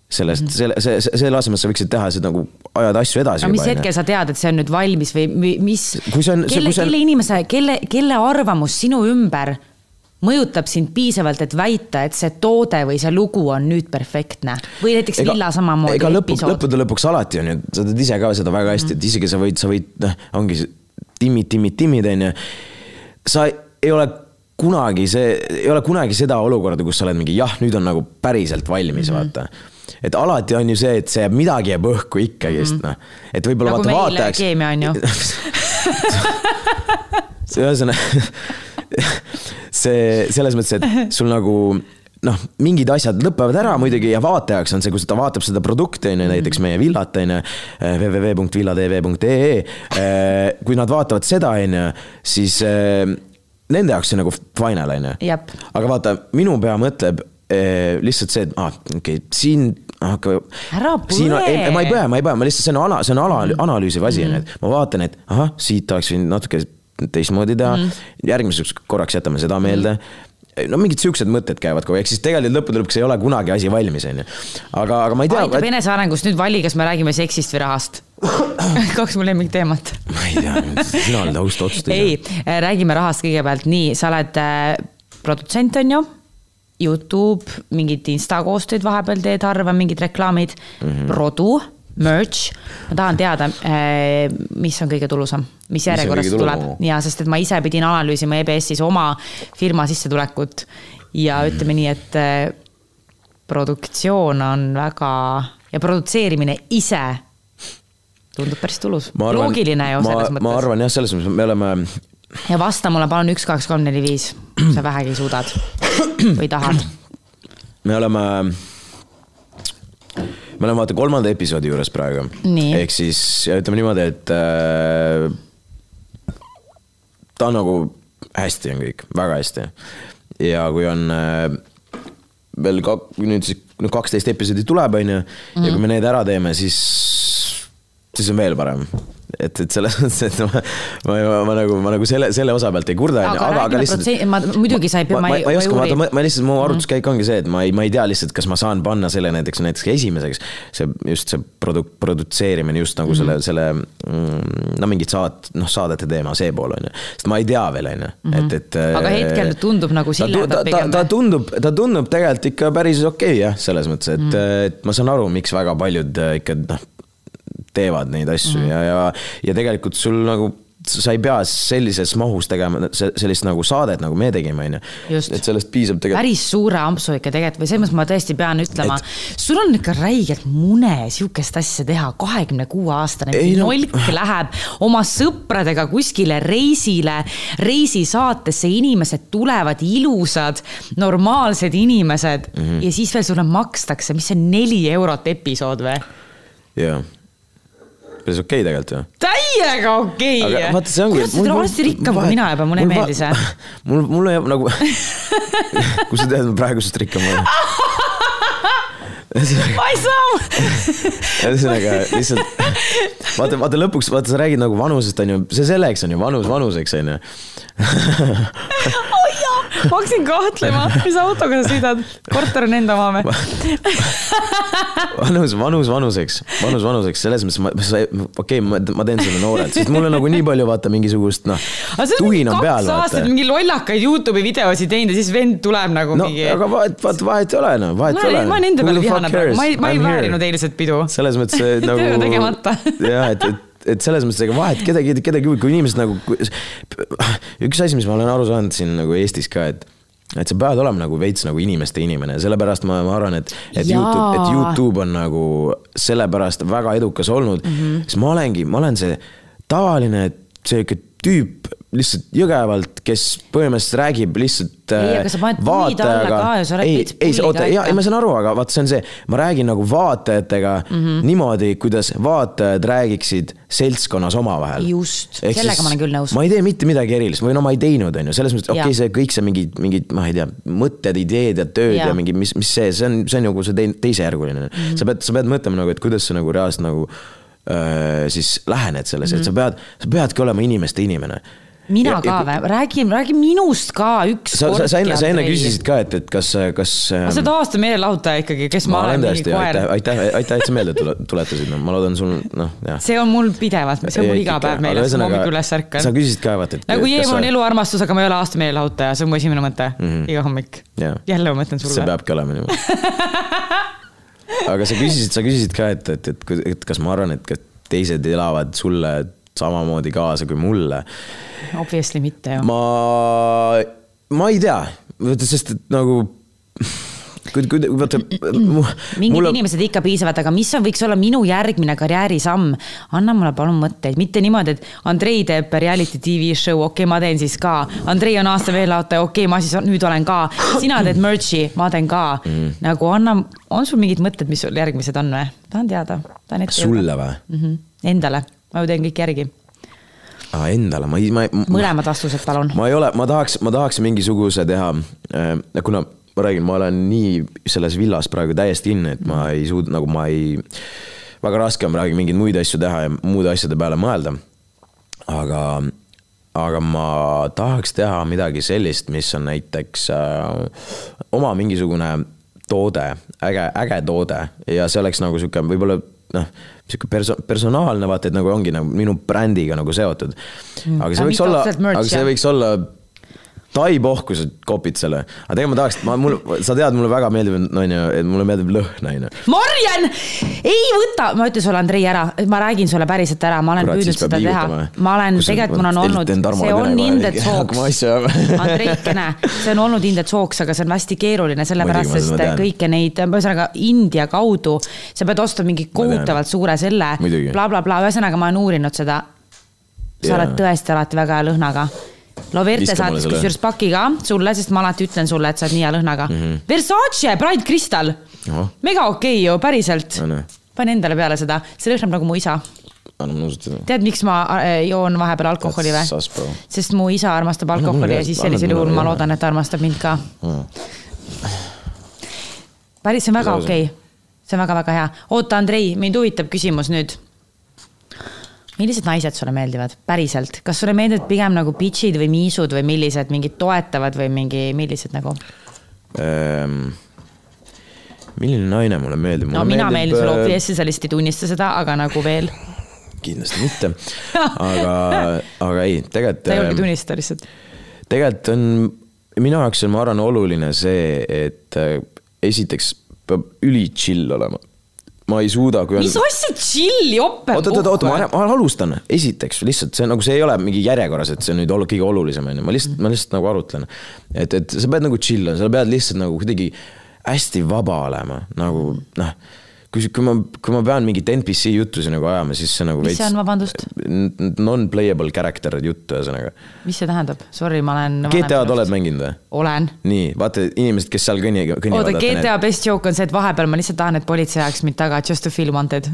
sellest mm, -hmm. selle, see, selle asemel sa võiksid teha seda nagu ajada asju edasi. aga mis hetkel sa tead, et see on nüüd valmis või mi- mis, see on- see- kelle, see on- kelle inimese, kelle, kelle arvamus sinu ümber mõjutab sind piisavalt, et väita, et see toode või see lugu on nüüd perfektne või näiteks Villa samamoodi ega lõpuks, lõppude lõpuks alati on ju, sa tead ise ka seda väga hästi, et isegi sa võid, sa võid, noh, ongi timmid, timmid, timmid, on ju. sa ei ole kunagi see, ei ole kunagi seda olukorda, kus sa oled mingi jah, nüüd on nagu päriselt valmis mm, -hmm. vaata et alati on ju see, et see midagi jääb õhku ikkagist mm, -hmm. noh. et võib-olla nagu vaata vaatajaks. keemia on ju. ühesõnaga, see selles mõttes, et [laughs] sul nagu noh, mingid asjad lõpevad ära muidugi ja vaatajaks on see, kus ta vaatab seda produkti on ju, näiteks meie villat on ju, www.villatv.ee. kui nad vaatavad seda on ju, siis eh, nende jaoks see nagu final on ju. Aga vaata, minu pea mõtleb eh, lihtsalt see, et aa ah,, okei okay,, siin aga Ära siin on, põe. ma ei põe, ma ei põe, ma lihtsalt, see on ala, see on ala, analüüsiv asi on ju, et ma vaatan, et ahah, siit oleks võinud natuke teistmoodi teha mm., järgmiseks korraks jätame seda meelde no mingid siuksed mõtted käivad kogu aeg, siis tegelikult lõppude lõpuks ei ole kunagi asi valmis, onju. aga, aga ma ei tea. aitab enesearengust, nüüd vali, kas me räägime seksist või rahast. [laughs] kaks mu lemmikteemat. ma ei tea, sina oled ausalt otsustaja. ei, räägime rahast kõigepealt, nii, sa oled äh, produtsent, on ju? Youtube, mingid insta koostööd vahepeal teed harva, mingid reklaamid mm. -hmm. rodu, merch. ma tahan teada, mis on kõige tulusam, mis järjekorras tuleb ja sest, et ma ise pidin analüüsima EBS-is oma firma sissetulekut ja Mhm. ütleme nii, et äh, produktsioon on väga ja produtseerimine ise tundub päris tulus. loogiline ju selles mõttes. ma arvan jah, selles mõttes me oleme. ja vasta mulle palun üks, kaks, kolm, neli, viis, sa vähegi suudad või tahad. [clears throat] me oleme, me oleme vaata kolmanda episoodi juures praegu. ehk siis ütleme niimoodi, et äh, ta on nagu hästi on kõik, väga hästi. ja kui on äh, veel ka nüüd siis no kaksteist episoodi tuleb, on ju, ja kui me need ära teeme, siis, siis on veel parem et, et selles mõttes, et ma, ma, ma, ma nagu, ma nagu selle, selle osa pealt ei kurda, onju, aga, aga lihtsalt. ma muidugi sa ei pea, ma, ma, ma ei oska, vaata, ma lihtsalt, mu arvutuskäik ongi see, et ma ei, ma ei tea lihtsalt, kas ma saan panna selle näiteks, näiteks esimeseks. see, just see produ-, produtseerimine just nagu mm -hmm. selle, selle mm, no mingid saat-, noh, saadete teema, see pool on ju. sest ma ei tea veel, on ju, et, mhm. et. aga hetkel tundub nagu sillerdab pigem. ta tundub, ta tundub tegelikult ikka päris okei okay, jah, selles mõttes, et mm, -hmm. et ma saan aru, miks väga paljud äh, ikka noh teevad neid asju mm -hmm. ja, ja, ja tegelikult sul nagu sa ei pea sellises mahus tegema sellist nagu saadet, nagu me tegime, on ju. et sellest piisab tegelikult. päris suure ampsu ikka tegelikult või selles mõttes ma tõesti pean ütlema et..., sul on ikka räigelt mune sihukest asja teha, kahekümne kuue aastane no... nolk [laughs] läheb oma sõpradega kuskile reisile, reisisaatesse, inimesed tulevad ilusad, normaalsed inimesed mm -hmm. ja siis veel sulle makstakse, mis see neli eurot episood või? jah päris okei okay tegelikult ju. täiega okei okay.. vaata, see ongi. kurat, sa oled varsti rikkam kui mina juba, mulle ei meeldi see. [laughs] mul, mul jääb nagu [laughs] kust sa tead, ma praegusest rikkam olen? [laughs] ma ei saa. ühesõnaga lihtsalt vaata, vaata lõpuks, vaata, sa räägid nagu vanusest, on ju, see selleks on ju, vanus vanuseks, on ju ma [laughs] hakkasin kahtlema, mis autoga sa sõidad, korter on enda oma või? vanus, vanus vanuseks, vanus vanuseks, selles mõttes ma, okei okay,, ma, teen seda noorelt, sest mul on nagu nii palju vaata mingisugust noh, tuhin on peal. kaks aastat mingi lollakaid Youtube'i videosid teinud ja siis vend tuleb nagu no, mingi. aga vahet, vahet, vahet ei ole noh, vahet ei ole. ma olen enda peale vihane praegu, ma ei, ma ei väärinud eilset pidu. selles mõttes [laughs] nagu. töö tegemata. jah, et, et et selles mõttes ega vahet kedagi, kedagi, kui inimesed nagu, üks asi, mis ma olen aru saanud siin nagu Eestis ka, et et sa pead olema nagu veits nagu inimeste inimene, sellepärast ma, ma arvan, et, et Jaa. Youtube, et Youtube on nagu sellepärast väga edukas olnud mm, -hmm. sest ma olengi, ma olen see tavaline sihuke tüüp lihtsalt Jõgevalt, kes põhimõtteliselt räägib lihtsalt ei, aga sa paned puid alla ka ja sa räägid ei, ei, oota, ja, ma saan aru, aga vaata, see on see, ma räägin nagu vaatajatega mm -hmm. niimoodi, kuidas vaatajad räägiksid seltskonnas omavahel. just, sellega ma olen küll nõus. ma ei tee mitte midagi erilist või no ma ei teinud, on ju, selles mõttes, okei okay,, see kõik see mingid, mingid, ma ei tea, mõtted, ideed ja tööd ja, ja mingi, mis, mis see, see on, see on nagu see teisejärguline mm. -hmm. sa pead, sa pead mõtlema nagu, et kuidas sa nagu reaalselt nagu öö, siis lähened selles mm, -hmm. et sa mhm. pead, sa peadki olema inimeste inimene mina ja, ka või, räägi, räägi minust ka üks sa, sa, sa enne, sa enne küsisid ka, et, et kas, kas. sa oled aasta meelelahutaja ikkagi, kes ma, ma olen. tõesti, aitäh, aitäh, aitäh, et sa meelde tuletasid, no ma loodan sul, noh, jah. see on mul pidevalt, see on mul iga päev meeles, kui ma hommikul üles ärkan. sa küsisid ka, vaata, et. nagu Jeev on eluarmastus, aga ma ei ole aasta meelelahutaja, see on mu esimene mõte mm -hmm. iga hommik. jälle ma mõtlen sulle. see peabki olema niimoodi [laughs] aga sa küsisid, sa küsisid ka, et, et, et, et kas ma arvan, et teised elavad sulle samamoodi kaasa kui mulle. Obviously mitte ju. ma, ma ei tea, sest et nagu kui, kui vaata. mingid mulle... inimesed ikka piisavad, aga mis on, võiks olla minu järgmine karjäärisamm? anna mulle palun mõtteid, mitte niimoodi, et Andrei teeb reality tv show, okei okay,, ma teen siis ka. Andrei on aasta meelelaotaja, okei okay,, ma siis nüüd olen ka. sina teed merch'i, ma teen ka mm.. nagu anna, on sul mingid mõtted, mis sul järgmised on või? tahan teada. sulle või mm? -hmm. Endale ma ju teen kõik järgi ah,. Endale, ma ma ei. mõlemad vastused, palun. ma ei ole, ma tahaks, ma tahaks mingisuguse teha äh,, kuna ma räägin, ma olen nii selles villas praegu täiesti in, et ma ei suuda, nagu ma ei, väga raske on praegu mingeid muid asju teha ja muude asjade peale mõelda. aga, aga ma tahaks teha midagi sellist, mis on näiteks äh, oma mingisugune toode, äge, äge toode ja see oleks nagu sihuke võib-olla noh, sihuke perso-, personaalne vaata, et nagu ongi nagu minu brändiga nagu seotud. Mm. aga see võiks olla, aga see võiks olla Tai pohku sa kopid selle, aga tegelikult ma tahaks, ma, mul, sa tead, mulle väga meeldib, onju, et mulle meeldib lõhn, onju. Marjan, ei võta, ma ütlen sulle, Andrei, ära, ma räägin sulle päriselt ära, ma olen Kurat, püüdnud seda teha. liigutama. ma olen, tegelikult mul on olnud, see on hakkame sooks. Andreikene, see on olnud indet sooks, aga see on hästi keeruline, sellepärast sest kõike neid, ühesõnaga India kaudu, sa pead ostma mingi kohutavalt suure selle bla, bla, blablabla, ühesõnaga ma olen uurinud seda. sa Jaa. oled tõesti alati väga hea lõhnaga. Loverte saatis kusjuures paki ka sulle, sest ma alati ütlen sulle, et sa oled nii hea lõhnaga mm. -hmm. Versace Pride Crystal, Ahah. mega okei ju, päriselt pane endale peale seda, see lõhnab nagu mu isa. anname nuusutada. tead, miks ma äh, joon vahepeal alkoholi või? Sest mu isa armastab alkoholi ja ka, siis sellisel juhul ma loodan, et ta armastab mind ka. päris, see on väga okei okay. see on väga-väga hea. oota, Andrei, mind huvitab küsimus nüüd. Millised naised sulle meeldivad, päriselt, kas sulle meeldivad pigem nagu bitch'id või miisud või millised, mingid toetavad või mingi, millised nagu? Ehm, milline naine mulle meeldib? no mina meeldin sulle obviously, sa lihtsalt ei tunnista seda, aga nagu veel. kindlasti mitte, aga, aga ei, tegelikult. ta ei julge tunnistada lihtsalt. tegelikult on, minu jaoks on, ma arvan, oluline see, et äh, esiteks peab üli chill olema. Ma ei suuda, kui on. mis asja chill, jope. oota, oota, oota, ma, ma alustan, esiteks lihtsalt see on nagu, see ei ole mingi järjekorras, et see on nüüd olu- kõige olulisem, on ju, ma lihtsalt, ma lihtsalt nagu arutlen. et, et sa pead nagu chill olema, sa pead lihtsalt nagu kuidagi hästi vaba olema, nagu noh. Kui, kui ma, kui ma pean mingit NPC juttusi nagu ajama, siis see nagu mis see on, vabandust? Non-playable character jutt, ühesõnaga. mis see tähendab? Sorry, ma olen. GTA-d oled mänginud või? olen. nii, vaata inimesed, kes seal kõnni, kõnnivad. oota, GTA best joke on see, et vahepeal ma lihtsalt tahan, et politsei ajaks mind taga, just to feel wanted.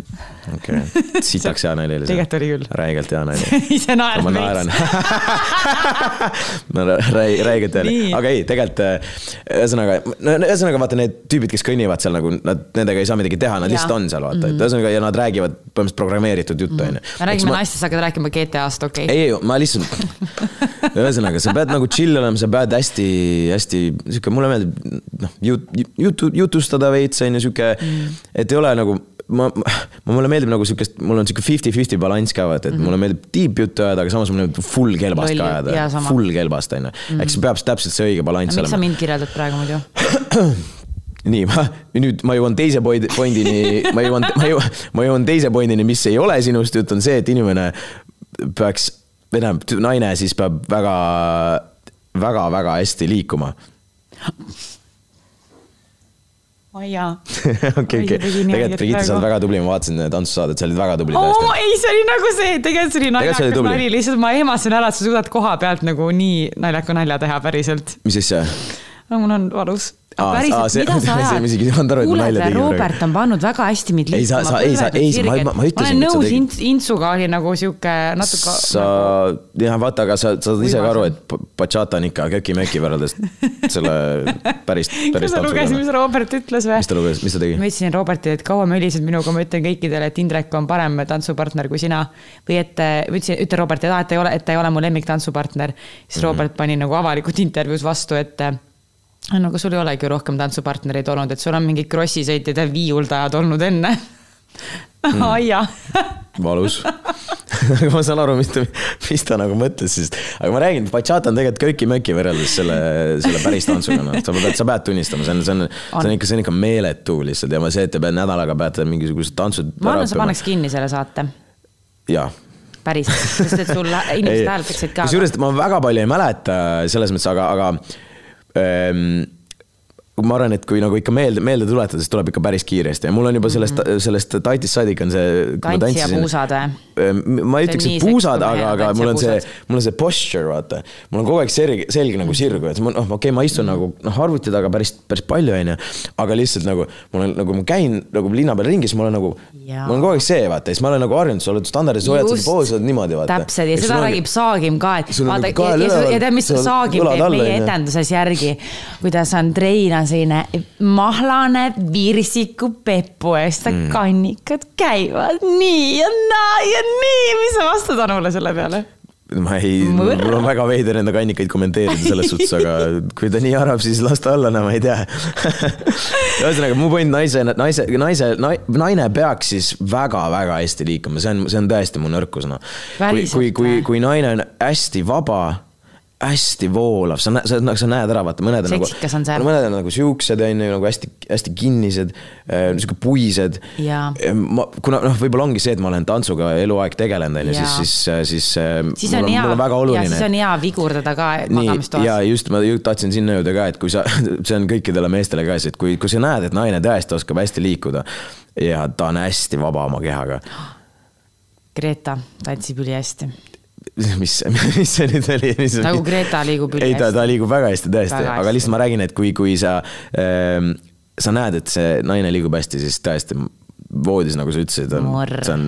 okei okay., sitaks hea nali oli see. Tegelikult oli küll. räigelt hea nali [laughs] ise naerad ma naeran. [laughs] no räi-, räigelt hea Nii., aga ei, tegelikult äh, ühesõnaga, no ühesõnaga vaata need tüübid, kes kõnnivad seal nagu nad, nendega ei saa midagi teha, nad Jaa. lihtsalt on seal vaata, et ühesõnaga ja nad räägivad põhimõtteliselt programmeeritud juttu onju. me räägime naistest, sa hakkad rääkima GTA-st, okei okay.. ei, ma lihtsalt, [laughs] ühesõnaga, sa pead nagu chill olema, sa pead hästi-hästi sihuke, mulle meeldib noh, jut-, jutu, jutustada veits on ju sihuke mm., et ei ole nagu ma, ma, mulle meeldib nagu sihukest, mul on sihuke fifty-fifty balanss ka vaata, et mm -hmm. mulle meeldib deep juttu ajada, aga samas mulle meeldib full kelbast Lolli, ka ajada full kelbast on ju. eks peab täpselt see õige balanss miks sa olema. mind kirjeldad praegu muidu? [coughs] nii, ma nüüd ma jõuan teise point- pointini, ma jõuan, ma jõuan, ma jõuan teise pointini, mis ei ole sinust jutt, on see, et inimene peaks, või tähendab, naine siis peab väga, väga, väga hästi liikuma. oi jaa. [laughs] okei, okei, tegelikult Brigitte, sa oled väga tubli, ma vaatasin tantsusaadet, sa olid väga tubli tõesti. ei, see oli nagu see, tegelikult see oli naljakas nali, lihtsalt ma ehmasin ära, et sa suudad koha pealt nagu nii naljaka nalja teha päriselt. mis asja? Mul on valus. [laughs] Ei kuule. Robert on pannud väga hästi mind Ei, liikuma. ei, sa- ei, sa- ma- ma- ma ütlesin, ma olen nõus tegid-, Intsuga oli nagu sihuke natuke. sa, jah, vaata, aga sa, sa saad ise ka aru, et bachata on ikka köki-möki võrreldes selle päris, [laughs] kas päris sa lugesid, mis Robert ütles või mis? ta luges, mis ta tegi? ma ütlesin Robertile, et kaua mölised minuga, ma ütlen kõikidele, et Indrek on parem tantsupartner kui sina. või et, ma ütlesin, ütle Robertile, et ta ei ole, et ta ei ole mu lemmiktantsupartner. siis Mhm. Robert pani nagu avalikult intervjuus vastu, et no aga sul ei olegi rohkem tantsupartnereid olnud, et sul on mingid krossisõitjad ja viiuldajad olnud enne Mhm. [laughs] aia. valus [laughs] aga ma saan aru, mis ta, mis ta nagu mõtles siis, aga ma räägin, bachata on tegelikult köki-möki võrreldes selle, selle päris tantsuga, noh, sa pead, sa pead tunnistama, see on, see on, see on ikka, see on ikka meeletu lihtsalt ja ma see, et te peate nädalaga peate mingisugused tantsud. ma arvan, sa paneks kinni selle saate, jaa päriselt, sest et sul [laughs] inimesed hääletaksid ka. kusjuures ma väga palju ei mäleta selles mõttes, aga, aga ähm, ma arvan, et kui nagu ikka meelde, meelde tuletada, siis tuleb ikka päris kiiresti ja mul on juba sellest mm, -hmm. sellest tatist saadik on see. tants ja puusad või? ma ei ütleks, et puusad, aga, aga mul on see mul on see posture, vaata. mul on kogu aeg selg, selg nagu sirgu, et ma noh, okei okay,, ma istun nagu noh, arvuti taga päris, päris palju, onju. aga lihtsalt nagu mul on nagu ma käin nagu linna peal ringi, siis mul on nagu, mul on kogu aeg see, vaata, siis ma olen nagu harjunud, sa oled standardis, hoiad seda poosi, oled niimoodi, vaata. täpselt ja seda räägib Saagim ka, et vaata nagu ja, tead, mis Saagim teeb meie etenduses järgi, kuidas Andreina selline mahlane virsiku pepu eest mm. kannikad käivad nii ja naa ja nii, mis sa vastad Anule selle peale? ma ei, mul on väga veider enda kannikaid kommenteerida selles suhtes, aga kui ta nii arvab, siis las ta olla, no ma ei tea. ühesõnaga, mu point naise, naise, naise, naine peaks siis väga-väga hästi liikuma, see on, see on tõesti mu nõrkus, noh. kui, kui, kui kui naine on hästi vaba, hästi voolav, sa näed, sa, sa näed ära, vaata, mõned on nagu Seksikas on see., mõned on nagu siuksed, on ju, nagu hästi, hästi kinnised, sihuke puised. Jaa. ma, kuna noh, võib-olla ongi see, et ma olen tantsuga eluaeg tegelenud, on ju, Jaa. siis, siis, siis, siis mul on mul on väga, ja oluline siis on hea vigurdada ka magamistoas ja. just ma tahtsin sinna jõuda ka, et kui sa, [laughs] see on kõikidele meestele ka, et kui, kui sa näed, et naine tõesti oskab hästi liikuda ja ta on hästi vaba oma kehaga. Greta tantsib ülihästi. [laughs] mis, [laughs] mis see nüüd oli? Nagu Greta liigub ei, ta, ta liigub väga hästi tõesti, aga lihtsalt ma räägin, et kui, kui sa ähm,, sa näed, et see naine liigub hästi, siis tõesti voodis, nagu sa ütlesid, on see on.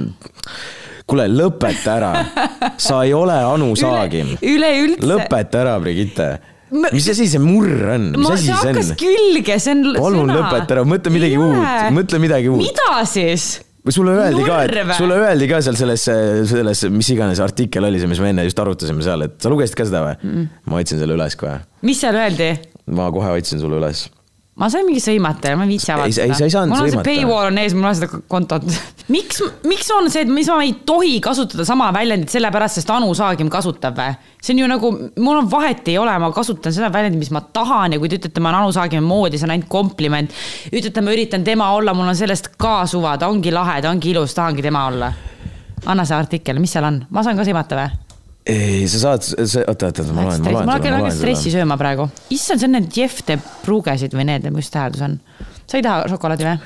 kuule, lõpeta ära, [laughs] sa ei ole Anu Saagim. üleüldse. lõpeta ära, Brigitte Ma-. mis asi see murr on, mis asi see see hakkas on? külge, see on Palun lõpeta ära, mõtle midagi Ei uut, mõtle midagi uut. mida siis? Sulle öeldi ka, et või? sulle öeldi ka seal selles, selles, mis iganes artikkel oli see, mis me enne just arutasime seal, et sa lugesid ka seda või mm.? ma otsin selle üles kohe. mis seal öeldi? ma kohe otsin sulle üles. Ma sain mingi sõimata ja ma ei viitsi Ei, avada ei, sa ei saanud mul on sõimata. see paywall on ees, mul on seda kontot. miks, miks on see, et mis ma ei tohi kasutada sama väljendit sellepärast, sest Anu Saagim kasutab või? see on ju nagu, mul on vahet ei ole, ma kasutan seda väljendit, mis ma tahan ja kui te ütlete, ma olen Anu Saagimi moodi, see on ainult kompliment. ütlete, ma üritan tema olla, mul on sellest ka suva, ta ongi lahe, ta ongi ilus, tahangi tema olla. anna see artikkel, mis seal on, ma saan ka sõimata või? ei, sa saad, oota, oota, ma loen, ma loen ma hakkan ma väga stressi sööma praegu. issand, see on need Jeff de Brugesid või need, mis tähendus on? sa ei taha šokolaadi või?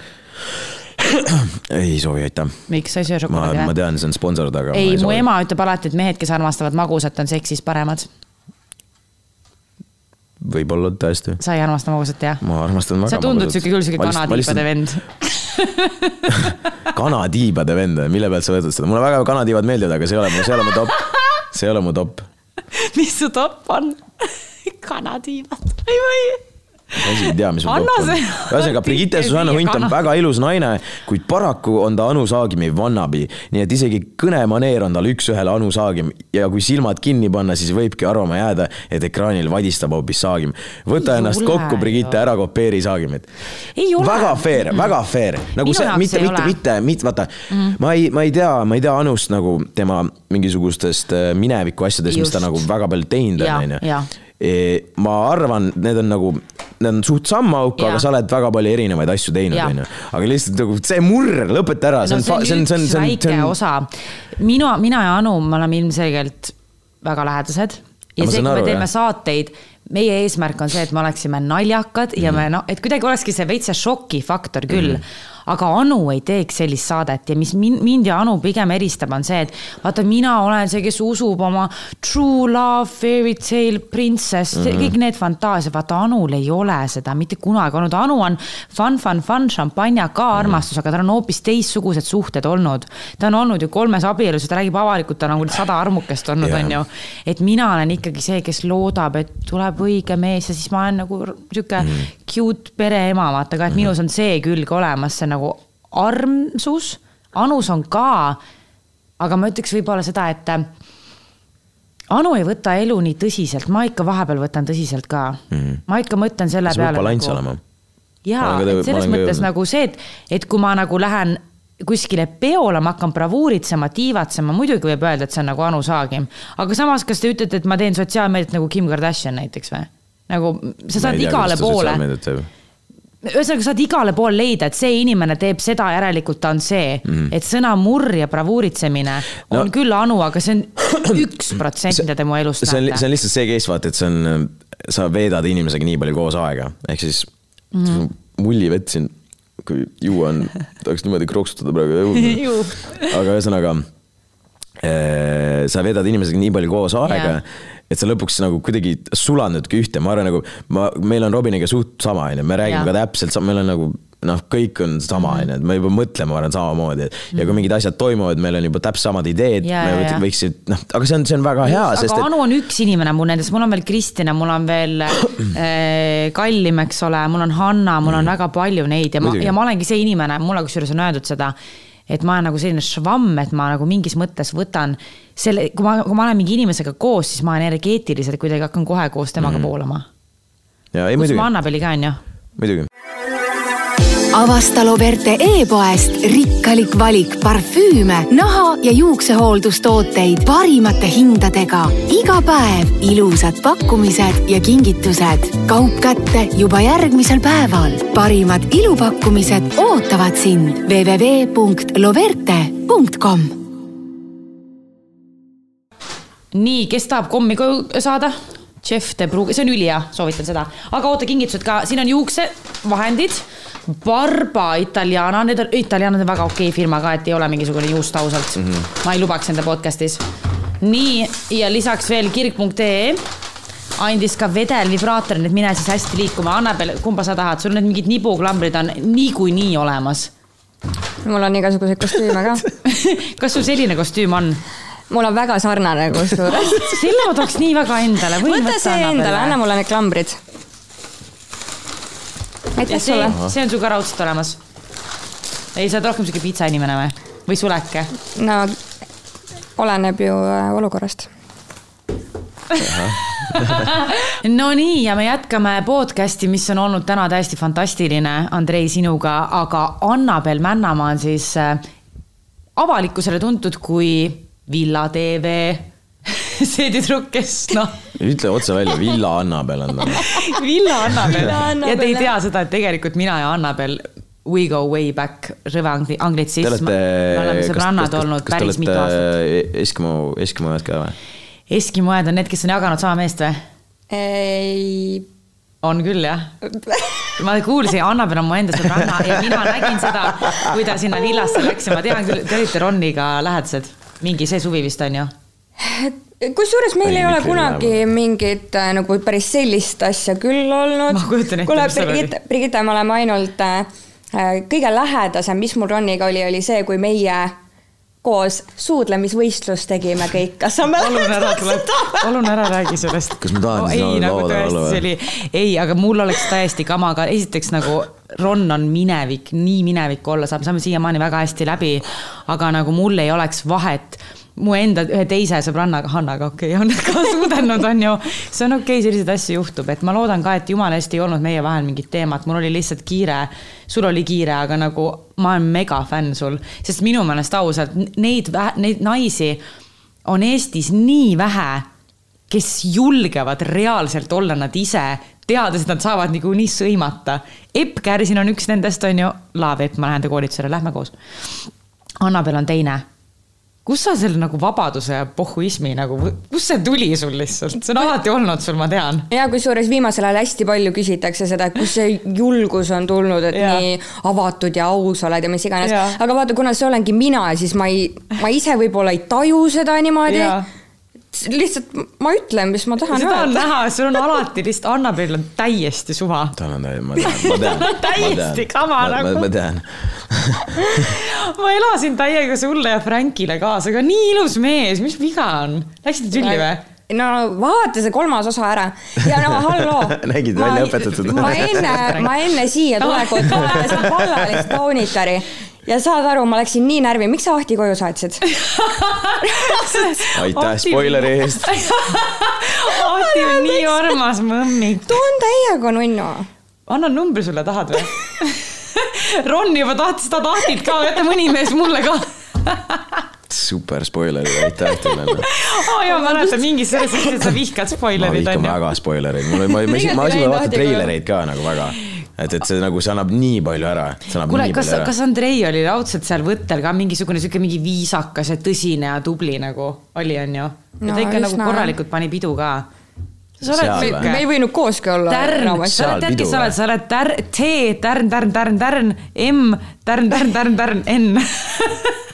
[clears throat] ei soovi, aitäh. miks sa ei söö ma, šokolaadi ma või? tean, see on sponsor taga. ei, mu ema ütleb alati, et mehed, kes armastavad magusat, on seksis paremad. võib-olla tõesti. sa ei armasta magusat, jah? ma armastan väga. sa tundud siuke küll siuke kanatiibade. vend. [laughs] kanatiibade vend, mille pealt sa võtad seda, mulle väga kanatiibad meeldivad, aga see ei ole, see ei ole mu top. [laughs] see ei ole mu top. [laughs] mis su topp on? [laughs] kanatiibad, ei või. Ma isegi ei tea, mis mu Anna top on. ühesõnaga, Brigitte Susanna Hunt on väga ilus naine, kuid paraku on ta Anu Saagimi vannabi. nii et isegi kõnemaneer on tal üks-ühele Anu Saagim ja kui silmad kinni panna, siis võibki arvama jääda, et ekraanil vadistab hoopis Saagim. võta Ei ennast ole kokku, Brigitte, ära kopeeri Saagimit. Väga fair, väga fair, nagu Minu see, mitte, mitte, mitte, mitte, vaata mm, ma ei, ma ei tea, ma ei tea Anust nagu tema mingisugustest äh, mineviku asjadest, mis ta nagu väga palju teinud on, onju. Ma arvan, need on nagu, need on suht sama auk, aga sa oled väga palju erinevaid asju teinud, onju. aga lihtsalt nagu see murr, lõpeta ära, see on, see on, see on, see on, väike on, osa. minu, mina ja Anu, me oleme ilmselgelt väga lähedased. ja see, kui me aru, teeme jah. saateid, meie eesmärk on see, et me oleksime naljakad ja Mhm. me noh, et kuidagi olekski see veits see šokifaktor küll mm. -hmm aga Anu ei teeks sellist saadet ja mis min- mind ja Anu pigem eristab, on see, et vaata, mina olen see, kes usub oma true love, fairy tale, princess mm, Mhm. -hmm. kõik need fantaasiad, vaata Anul ei ole seda mitte kunagi olnud, Anu on fun, fun, fun, šampanja ka Mhm. armastus, aga tal on hoopis teistsugused suhted olnud. ta on olnud ju kolmes abielus ja ta räägib avalikult, ta on nagu sada armukest olnud, Jah. on ju. et mina olen ikkagi see, kes loodab, et tuleb õige mees ja siis ma olen nagu sihuke Mhm. cute pereema, vaata ka, et minus on see külg olemas, see nagu armsus. Anus on ka, aga ma ütleks võib-olla seda, et äh, Anu ei võta elu nii tõsiselt, ma ikka vahepeal võtan tõsiselt ka mm. -hmm. ma ikka mõtlen selle see peab peale. balanss olema. jaa Ma olen ka, et selles mõttes jõudnud. nagu see, et, et kui ma nagu lähen kuskile peole, ma hakkan bravuuritsema, tiivatsema, muidugi võib öelda, et see on nagu Anu Saagim. aga samas, kas te ütlete, et ma teen sotsiaalmeediat nagu Kim Kardashian näiteks või? nagu sa saad igale poole, ühesõnaga saad igale poole leida, et see inimene teeb seda, järelikult ta on see mm. -hmm. et sõna murr ja bravuuritsemine Mhm. No- on küll Anu, aga see on [clears throat] üks protsent, mida te mu elust see on, see näete. on lihtsalt see case, vaata, et see on, sa veedad inimesega nii palju koos aega, ehk siis mm. -hmm. mullivett siin, kui juua on, tahaks niimoodi kroksutada praegu [laughs] aga ühesõnaga, sa veedad inimesega nii palju koos aega Jaa. et sa lõpuks nagu kuidagi sulandudki ühte, ma arvan nagu ma, meil on Robiniga suht sama, onju, me räägime Jaa. ka täpselt, meil on nagu noh, kõik on sama, Mhm. onju, et me juba mõtleme, ma arvan, samamoodi, et ja kui mingid asjad toimuvad, meil on juba täpselt samad ideed, Jaa, me jaa. võiksid, noh, aga see on, see on väga hea, sest aga et Anu on üks inimene mul nendest, mul on veel Kristina, mul on veel [clears throat] äh, Kallim, eks ole, mul on Hanna, mul on väga palju neid ja ma, ja ma olengi see inimene, mulle kusjuures on öeldud seda, et ma olen nagu selline švamm, et ma nagu mingis mõttes võtan selle, kui ma, kui ma olen mingi inimesega koos, siis ma energeetiliselt kuidagi hakkan kohe koos temaga mm. ja ei kutsume muidugi, Annabeli ka, onju. muidugi. Avasta Loverte e-poest rikkalik valik parfüüme, naha ja juuksehooldustooteid parimate hindadega. iga päev ilusad pakkumised ja kingitused. kaup kätte juba järgmisel päeval. parimad ilupakkumised ootavad sind www.loverte.com nii, kes tahab kommi koju saada? Chef de Brugge, see on ülihea, soovitan seda. aga oota, kingitused ka, siin on juuksevahendid. Barba Italiana, need on, Italiana on väga okei firma ka, et ei ole mingisugune juust ausalt mm. -hmm. ma ei lubaks enda podcast'is. nii, ja lisaks veel kirg.ee andis ka vedelvibraatorid, et mine siis hästi liikuma. Annabel, kumba sa tahad, sul need mingid nibuklambrid on niikuinii olemas. mul on igasuguseid kostüüme ka [laughs] kas sul selline kostüüm on? mul on väga sarnane kusjuures. [laughs] selle ma tooks nii väga endale. võta see endale, anna mulle need klambrid. Aitäh sulle. see on ka raudselt olemas. ei, sa oled rohkem siuke pitsainimene või? või suleke? no oleneb ju äh, olukorrast [laughs] Nonii, ja me jätkame podcast'i, mis on olnud täna täiesti fantastiline, Andrei, sinuga, aga Annabel Männamaa on siis äh, avalikkusele tuntud kui Villa TV [laughs] see tüdruk, kes noh. ütle otse välja, Villa Annabel on ta. [laughs] Villa Annabel ja te ei tea seda, et tegelikult mina ja Annabel we go way back, rõve angli-, anglitsism. me oleme sõbrannad olnud kas, päris mitu aastat. Eskimo, eskimoed ka või? Eskimoed on need, kes on jaganud sama meest või? ei. on küll jah. ma kuulsin, Annabel on mu enda sõbranna ja mina nägin seda, kui ta sinna villasse läks ja ma tean küll, te olite Roniga lähedased mingi see suvi vist on ju? Kusjuures meil ei, ei ole kunagi lähema. mingit äh, nagu päris sellist asja küll olnud. ma kujutan ette, mis seal oli. Brigitte, me oleme ainult äh, äh, kõige lähedasem, mis mul Roniga oli, oli see, kui meie koos suudlemisvõistlus tegime kõik, kas sa mäletad seda? palun ära räägi sellest. kas ma tahan oh, seda ei, nagu tõesti, see oli, ei, aga mul oleks täiesti kama, aga esiteks nagu Ron on minevik, nii minevik olla saab, saame siiamaani väga hästi läbi. aga nagu mul ei oleks vahet mu enda ühe teise sõbrannaga, Hannaga, okei okay,, on ka suudelnud, on ju. see on okei okay,, selliseid asju juhtub, et ma loodan ka, et jumala eest ei olnud meie vahel mingit teemat, mul oli lihtsalt kiire. sul oli kiire, aga nagu ma olen megafänn sul, sest minu meelest ausalt neid, neid naisi on Eestis nii vähe, kes julgevad reaalselt olla nad ise, teades, et nad saavad niikuinii sõimata. Epp Kärsin on üks nendest, on ju, Laav Epp, ma lähen ta koolitusele, lähme koos. Annabel on teine kus sa selle nagu vabaduse ja pohhuismi nagu, kust see tuli sul lihtsalt, see on alati olnud sul, ma tean. ja kusjuures viimasel ajal hästi palju küsitakse seda, et kust see julgus on tulnud, et ja. nii avatud ja aus oled ja mis iganes. aga vaata, kuna see olengi mina, siis ma ei, ma ise võib-olla ei taju seda niimoodi lihtsalt ma ütlen, mis ma tahan seda öelda. seda on näha, sul on alati lihtsalt, Annabel on täiesti suva. tal on, ma tean, ma [laughs] tean täiesti kama nagu. ma tean [laughs] ma elasin täiega sulle ja Frankile kaasa, aga nii ilus mees, mis viga on? Läksite tülli või? No vaata see kolmas osa ära ja no halloo. [laughs] nägid välja õpetatud? ma enne, ma enne siia tulekut [laughs] vaatasin vallalist kaunitari ja saad aru, ma läksin nii närvi, miks sa Ahti koju saatsid [laughs] aitäh spoileri eest Ahti on nii armas mõmmik. on täiega nunnu. annan numbri sulle, tahad või Ron juba tahtis seda Ahtit ka, jäta mõni mees mulle ka super spoilerid, aitäh teile no.. aa [laughs] jaa, ma mäletan mingis selles [laughs] suhtes, et sa vihkad spoilerid. ma vihkan väga spoilereid, mul, ma, ma, ma, ma isegi vaatan treilereid ka nagu väga. Et, et see nagu, see annab nii palju ära. kuule, kas, kas Andrei oli raudselt seal võttel ka mingisugune sihuke mingi viisakas ja tõsine ja tubli nagu oli, on ju? ja ta ikka nagu korralikult pani pidu ka. Sa oled, me, me ei võinud kooski olla. Tärn, sa oled, tead, kes sa oled, sa oled tär-, T, tärn, tärn, tärn, tärn, M, tärn, tärn, tärn, tärn, N [laughs]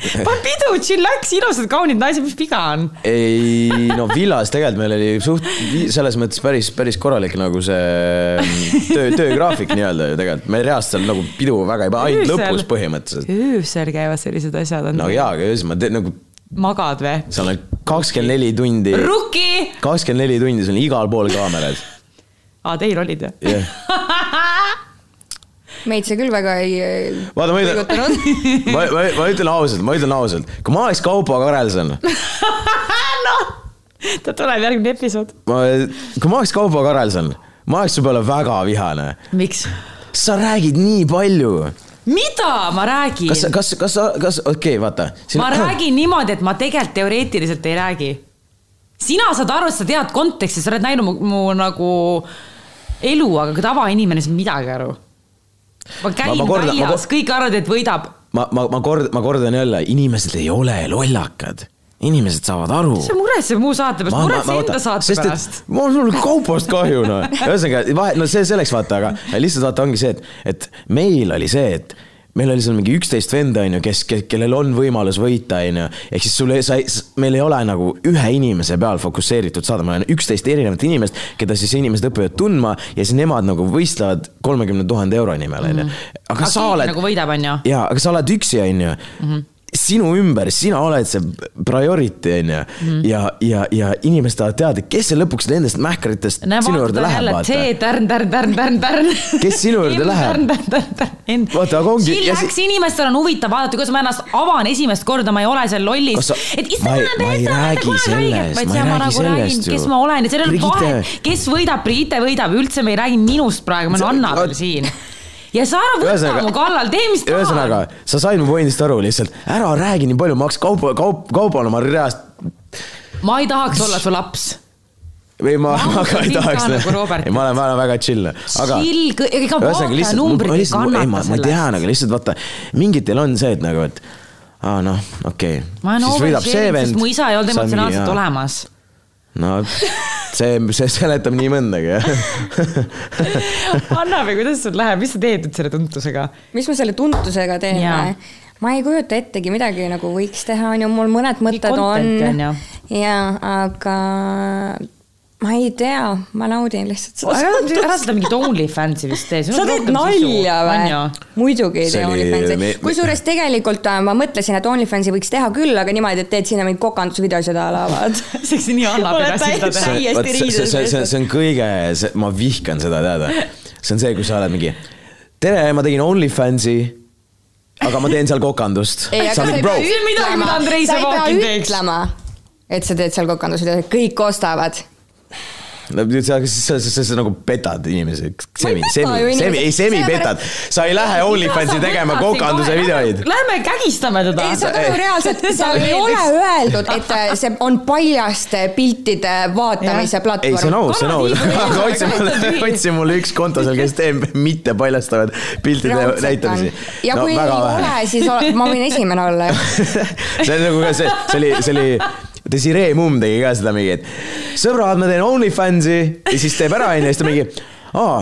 pane [laughs] pidu, chillax, ilusad kaunid naised, mis viga on? ei no villas tegelikult meil oli suht selles mõttes päris, päris korralik nagu see mm, töö, töögraafik nii-öelda ju tegelikult. me reaalselt seal nagu pidu väga ei pane, ainult lõpus põhimõtteliselt. öösel käivad sellised asjad. no jaa, aga öösel ma teen nagu magad või? seal on kakskümmend neli tundi. Kakskümmend neli tundi, sul on igal pool kaamerad. aa, teil olid jah yeah. [laughs] meid see küll väga ei vaata, ma ütlen, [laughs] ma, ma, ma ütlen ausalt, ma ütlen ausalt, kui ma oleks Kaupo Karelson [laughs] noh, ta tuleb järgmine episood. kui ma oleks Kaupo Karelson, ma oleks su peale väga vihane. miks? sa räägid nii palju. mida ma räägin? kas, kas, kas, kas, okei okay,, vaata. ma räägin niimoodi, et ma tegelikult teoreetiliselt ei räägi. sina saad aru, et sa tead konteksti, sa oled näinud mu, mu nagu elu, aga tavainimene ei saa midagi aru. Ma käin ma, ma korda, väljas, kõik arvavad, et võidab. ma, ma, ma kord, ma kordan jälle, inimesed ei ole lollakad inimesed saavad aru. mis sa muretsed muu saate pärast, muretse enda saate pärast. mul on kaupast kahju noh, ühesõnaga vahe, no see selleks vaata, aga lihtsalt vaata ongi see, et, et meil oli see, et meil oli seal mingi üksteist venda, on ju, kes, kes, kellel on võimalus võita, on ju. ehk siis sul ei, sa ei, meil ei ole nagu ühe inimese peal fokusseeritud saada, meil on üksteist erinevat inimest, keda siis inimesed õpivad tundma ja siis nemad nagu võistlevad kolmekümne tuhande euro nimel, on ju. Mhm. aga sa oled. nagu võidab, on ju. jaa, aga sa oled üksi, on ju mhm sinu ümber, sina oled see priority on ju mm.. ja, ja, ja inimesed tahavad teada, kes see lõpuks nendest mähkritest Näe, sinu juurde läheb, vaata. tärn, tärn, tärn, tärn, tärn. kes sinu juurde läheb? vaata, aga ongi. Chillax, inimestel on huvitav vaadata, kuidas ma ennast avan esimest korda, ma ei ole seal lollis. et issand, ma, ma ei räägi sellest, ma ei räägi nagu sellest ju. kes ma olen sellel on vahe, kes võidab, Brigitte võidab, üldse me ei räägi minust praegu, meil on Anna veel siin ja sa ära võta ühesõnaga, mu kallal, tee mis tahad. ühesõnaga, sa said mu pointist aru lihtsalt, ära räägi nii palju, ma hakkasin kaupa, kaup, kaubal oma reast. ma ei tahaks olla su laps või ma, ma ka ei tahaks. Nagu ei, ma olen, ma olen väga chill, aga. chill, ega vaata numbrid ei kannata sellest. ma tean, aga lihtsalt vaata, mingitel on see, et nagu, et aa ah, noh, okei okay.. ma olen oversharing, sest mu isa ei olnud emotsionaalselt olemas. No see, see seletab nii mõndagi, jah [laughs] Anna või kuidas sul läheb, mis sa teed nüüd selle tuntusega? mis ma selle tuntusega teen? ma ei kujuta ettegi, midagi nagu võiks teha, on ju, mul mõned mõtted on, on. ja, aga ma ei tea, ma naudin lihtsalt seda. ära, seda mingit OnlyFansi vist tee. sa teed nalja või? muidugi ei tee OnlyFansi kusjuures tegelikult äh, ma mõtlesin, et OnlyFansi võiks teha küll, aga niimoodi, et teed sinna mingeid kokandusvideosid a la vaat. [laughs] see oleks nii annab edasi seda teha. see, see, see, see on kõige, ma vihkan seda teada. see on see, kui sa oled mingi, tere, ma tegin OnlyFansi aga ma teen seal kokandust. ei, aga sa ei pea ütlema, sa ei pea ütlema, et sa teed seal kokandust, kõik ostavad no sa, sa, sa, sa nagu petad inimesi. semi, semi, semi, ei semi petad. sa ei lähe OnlyFansi tegema kokanduse videoid. Lähme kägistame teda. ei, sa nagu reaalselt, [laughs] seal ei ole öeldud, et äh, see on paljaste piltide vaatamise platvorm. ei, see on aus, see on aus. aga [laughs] otsi mulle, otsi mulle üks konto seal, kes teeb mitte paljastavaid piltide näitamisi. ja kui ei ole, siis ma võin esimene olla [laughs] see on nagu ka see, see oli, see oli Desiree Mumm tegi ka seda mingi, et sõbrad, ma teen OnlyFansi ja siis teeb ära onju ja siis ta mingi, aa,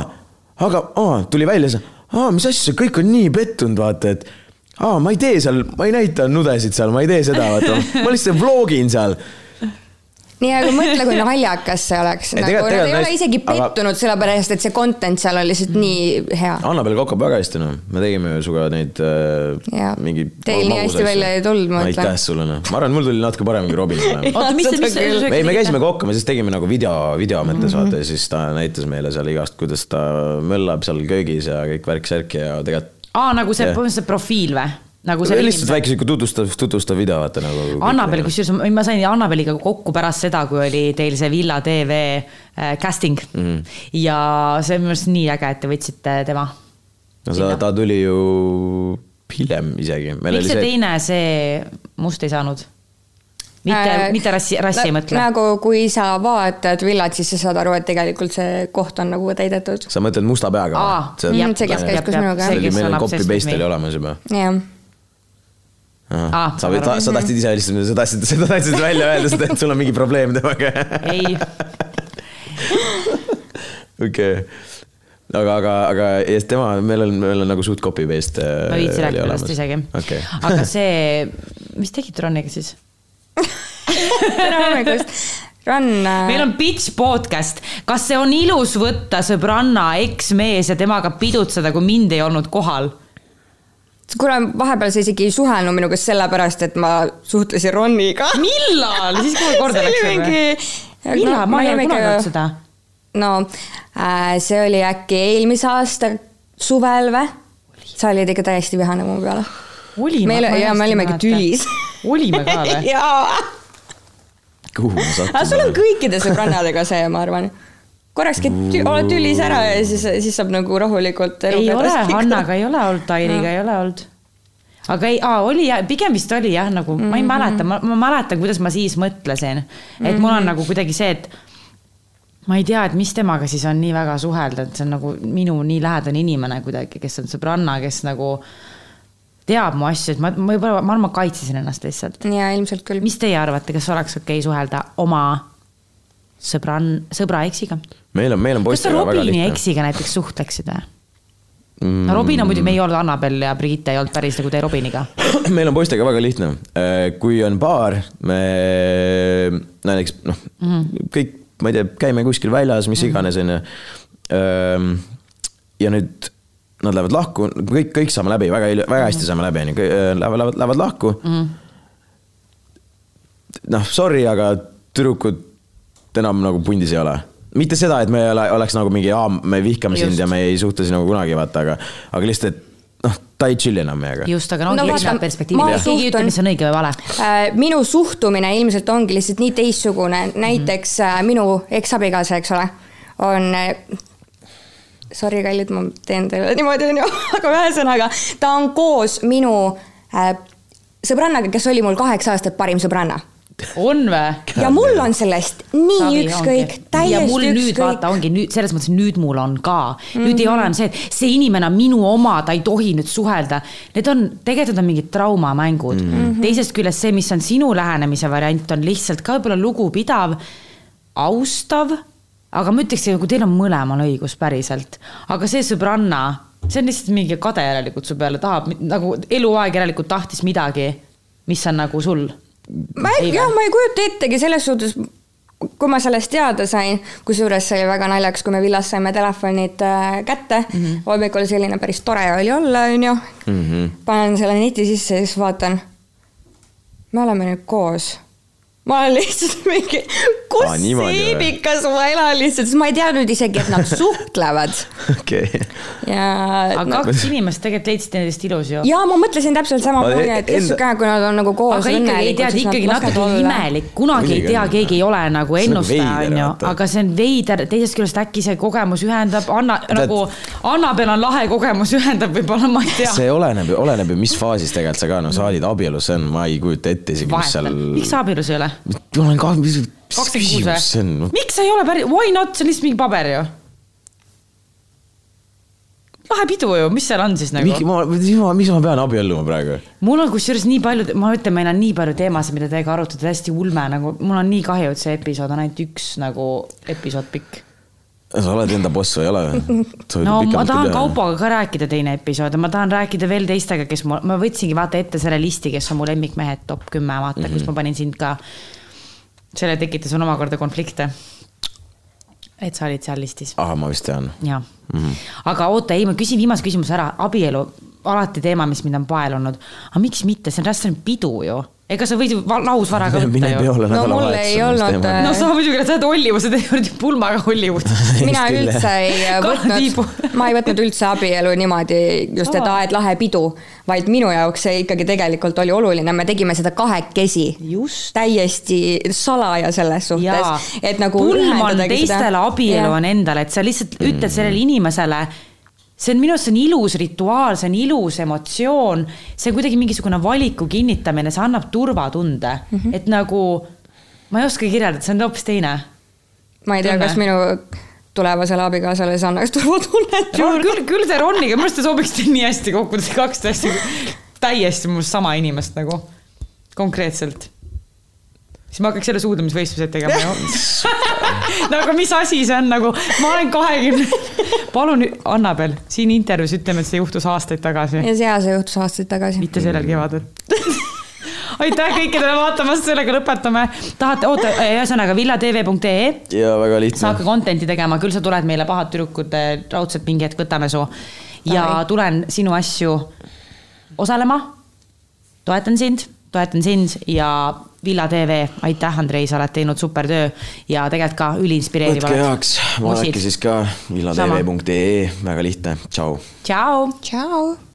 aga aa, tuli välja, aa, mis asja, kõik on nii pettunud, vaata, et aa, ma ei tee seal, ma ei näita nudesid seal, ma ei tee seda, vaata, ma lihtsalt vlogin seal nii, aga mõtle, kui naljakas see oleks. nagu nad ei ole isegi pettunud aga..., sellepärast et see content seal on lihtsalt nii hea. Annabel kokkab väga hästi, noh. me tegime ju sinuga neid äh, mingi. Teil nii hästi välja ei tulnud, ma ütlen. aitäh sulle, noh. ma arvan, mul tuli natuke parem kui Robinile. oota, mis see, mis see? ei, me käisime kokku, me siis tegime nagu video, video mõttes mm -hmm. vaata ja siis ta näitas meile seal igast, kuidas ta möllab seal köögis ja kõik värk-särk ja tegelikult. aa, nagu see põhimõtteliselt profiil või? Nagu see lihtsalt väike sihuke tutvustav, tutvustav video, vaata nagu. Annabel, kusjuures ma sain Annabeliga kokku pärast seda, kui oli teil see Villa tv äh, casting mm. -hmm. ja see on minu arust nii äge, et te võtsite tema. no ta, ta tuli ju hiljem isegi. miks see, see teine, see must ei saanud? mitte äh,, mitte rassi, rassi ei mõtle. nagu kui sa vaatad villat, siis sa saad aru, et tegelikult see koht on nagu täidetud. sa mõtled musta peaga see, kes käis koos minuga. see oli, meil on copy paste oli olemas juba. jah Ah, sa, sa, sa tahtsid ise lihtsalt, sa tahtsid, sa tahtsid välja öelda seda, et sul on mingi probleem temaga. ei. [laughs] okei, aga, aga, aga ja tema, meil on, meil on nagu suht copy paste. ma ei viitsi rääkida sellest isegi okay.. aga [laughs] see, mis tegite Roniga siis [laughs] tere hommikust Ron. Äh, meil on Bitch podcast, kas see on ilus võtta sõbranna eksmees ja temaga pidutseda, kui mind ei olnud kohal? Kuule, vahepeal sa isegi ei suhelnud minuga sellepärast, et ma suhtlesin Roniga. millal? [laughs] siis kui korda läks või? millal no,, ma ei ole kunagi olnud seda. no äh, see oli äkki eelmise aasta suvel või? sa olid ikka täiesti vihane mu peale. olime? ja me olimegi tülis. olime ka [laughs] või? jaa. kuhu ma sattusin? sul on kõikide sõbrannadega see, ma arvan korrakski tü oled tülis ära ja siis, siis saab nagu rahulikult ei ole, Hannaga ei ole olnud, Tairiga ei ole olnud aga ei, oli jah, pigem vist oli jah, nagu mm -hmm. ma ei mhm. mäleta, ma, ma mäletan, kuidas ma siis mõtlesin, et mm -hmm. mul on nagu kuidagi see, et ma ei tea, et mis temaga siis on nii väga suhelda, et see on nagu minu nii lähedane inimene kuidagi, kes on sõbranna, kes nagu teab mu asju, et ma, ma võib-olla, ma arvan, ma kaitsesin ennast lihtsalt. jaa, ilmselt küll. mis teie arvate, kas oleks okei okay suhelda oma sõbran, sõbra eksiga? Meil on, meil on kas sa Robini eksiga näiteks suhtleksid või? no Robin on muidugi, me ei olnud Annabel ja Brigitte ei olnud päris nagu teie Robiniga. [clears throat] meil on poistega väga lihtne, äh, kui on paar, me näiteks noh mm -hmm., kõik, ma ei tea, käime kuskil väljas, mis mm -hmm. iganes, onju. Ähm, ja nüüd nad lähevad lahku, kõik, kõik saame läbi, väga, väga hästi saame läbi, onju, äh, lähevad, lähevad, lähevad lahku mm. -hmm. noh, sorry, aga tüdrukud enam nagu pundis ei ole mitte seda, et me ei ole, oleks nagu mingi, me vihkame Just. sind ja me ei suhtle sinuga kunagi, vaata, aga, aga lihtsalt, et noh, ta ei chill'i enam meiega. just, aga no, no perspektiivid, keegi ei ütle, mis on õige või vale äh,. minu suhtumine ilmselt ongi lihtsalt nii teistsugune, näiteks mm -hmm. minu eksabikaasa, eks ole, on äh, sorry, kallid, ma teen teile niimoodi, onju, [laughs] aga ühesõnaga, ta on koos minu äh, sõbrannaga, kes oli mul kaheksa aastat parim sõbranna on vä? ja mul on sellest nii Savi, ükskõik, täiesti ükskõik. nüüd vaata ongi nüüd selles mõttes nüüd mul on ka mm, -hmm. nüüd ei ole enam see, et see inimene on minu oma, ta ei tohi nüüd suhelda. Need on, tegelikult on mingid traumamängud mm. -hmm. teisest küljest see, mis on sinu lähenemise variant, on lihtsalt ka võib-olla lugupidav, austav, aga ma ütleks, kui teil on mõlemal õigus päriselt, aga see sõbranna, see on lihtsalt mingi kade järelikult su peale, tahab nagu eluaeg järelikult tahtis midagi, mis on nagu sul ma ei, jah, ma ei kujuta ettegi selles suhtes, kui ma sellest teada sain, kusjuures see oli väga naljakas, kui me villas saime telefonid äh, kätte mm -hmm. hommikul selline päris tore oli olla, onju. Mhm. panen selle neti sisse ja siis vaatan. me oleme nüüd koos ma olen lihtsalt [laughs] mingi, kus Aa, seebikas ma elan lihtsalt, sest ma ei teadnud isegi, et nad [laughs] suhtlevad. okei. ja. aga no, kaks inimest tegelikult leidsid teineteist ilus ju. ja ma mõtlesin täpselt samamoodi, et kes enda... kui nad on nagu koos. aga ikkagi ei tea, ikkagi natuke imelik, kunagi ei tea, keegi ei ole nagu ennustaja, onju, aga see on veider, teisest küljest äkki see kogemus ühendab, Anna Tead... nagu, Annabel on lahe kogemus, ühendab võib-olla, ma ei tea. see oleneb, oleneb ju, mis faasis tegelikult sa ka, no sa olid abielus, see on, ma ei kujuta ette isegi, mis seal. miks sa abielus ei ole? ma olen ka, küsimus see on? miks sa ei ole päris, why not, see on lihtsalt mingi paber ju. lahe pidu ju, mis seal on siis nagu? ma, mis ma, mis ma pean abielluma praegu? mul on kusjuures nii palju, ma ütlen, meil on nii palju teemasid, mida teiega arutada, hästi ulme nagu, mul on nii kahju, et see episood on ainult üks nagu episood pikk sa oled enda boss või ei ole või? no ma tahan Kaupoga ka rääkida teine episood ja ma tahan rääkida veel teistega, kes mul, ma võtsingi vaata ette selle listi, kes on mu lemmikmehed, top kümme, vaata mm, -hmm. kus mhm. ma panin sind ka selle tekitas on omakorda konflikte. et sa olid seal listis. ahah, ma vist tean. jah mm -hmm., aga oota, ei, ma küsin viimase küsimuse ära, abielu, alati teema, mis mind on paelunud. aga miks mitte, see on restoran pidu ju ega sa võid ju lausvara ka [laughs] võtta ju. no mul ei olnud. no sa muidugi, oled Hollywoodi, sa [laughs] teed pulmaga Hollywoodi [laughs] mina üldse ei võtnud, ma ei võtnud üldse abielu niimoodi just, et aa, et lahe pidu, vaid minu jaoks see ikkagi tegelikult oli oluline, me tegime seda kahekesi. täiesti salaja selles suhtes, et nagu. pulm on teistele, abielu on endale, et sa lihtsalt ütled sellele inimesele see on minu arust, see on ilus rituaal, see on ilus emotsioon, see on kuidagi mingisugune valiku kinnitamine, see annab turvatunde mm, -hmm. et nagu ma ei oska kirjeldada, see on hoopis teine. ma ei tea, kas minu tulevasele abikaasale see annaks [laughs] turvatunnet juurde. küll, küll see Roniga, minu arust te sobiksite nii hästi kokku, te kaks täiesti, täiesti mul sama inimest nagu, konkreetselt siis ma hakkaks jälle suudlemisvõistlused tegema [laughs] [laughs] no aga mis asi see on nagu, ma olen kahekümne, [laughs] palun Annabel, siin intervjuus ütleme, et see juhtus aastaid tagasi. ja see, see juhtus aastaid tagasi. mitte sellel kevadel [laughs] aitäh kõikidele vaatamast, sellega lõpetame. tahate, oota, ühesõnaga villatv.ee. ja väga lihtne. sa hakka content'i tegema, küll sa tuled meile, pahad tüdrukud, raudselt mingi hetk võtame su. ja Ai. tulen sinu asju osalema. toetan sind, toetan sind ja Villa TV, aitäh, Andrei, sa oled teinud super töö ja tegelikult ka üliinspireeriv. võtke heaks, vaadake siis ka villatv.ee, väga lihtne, tšau. tšau. tšau.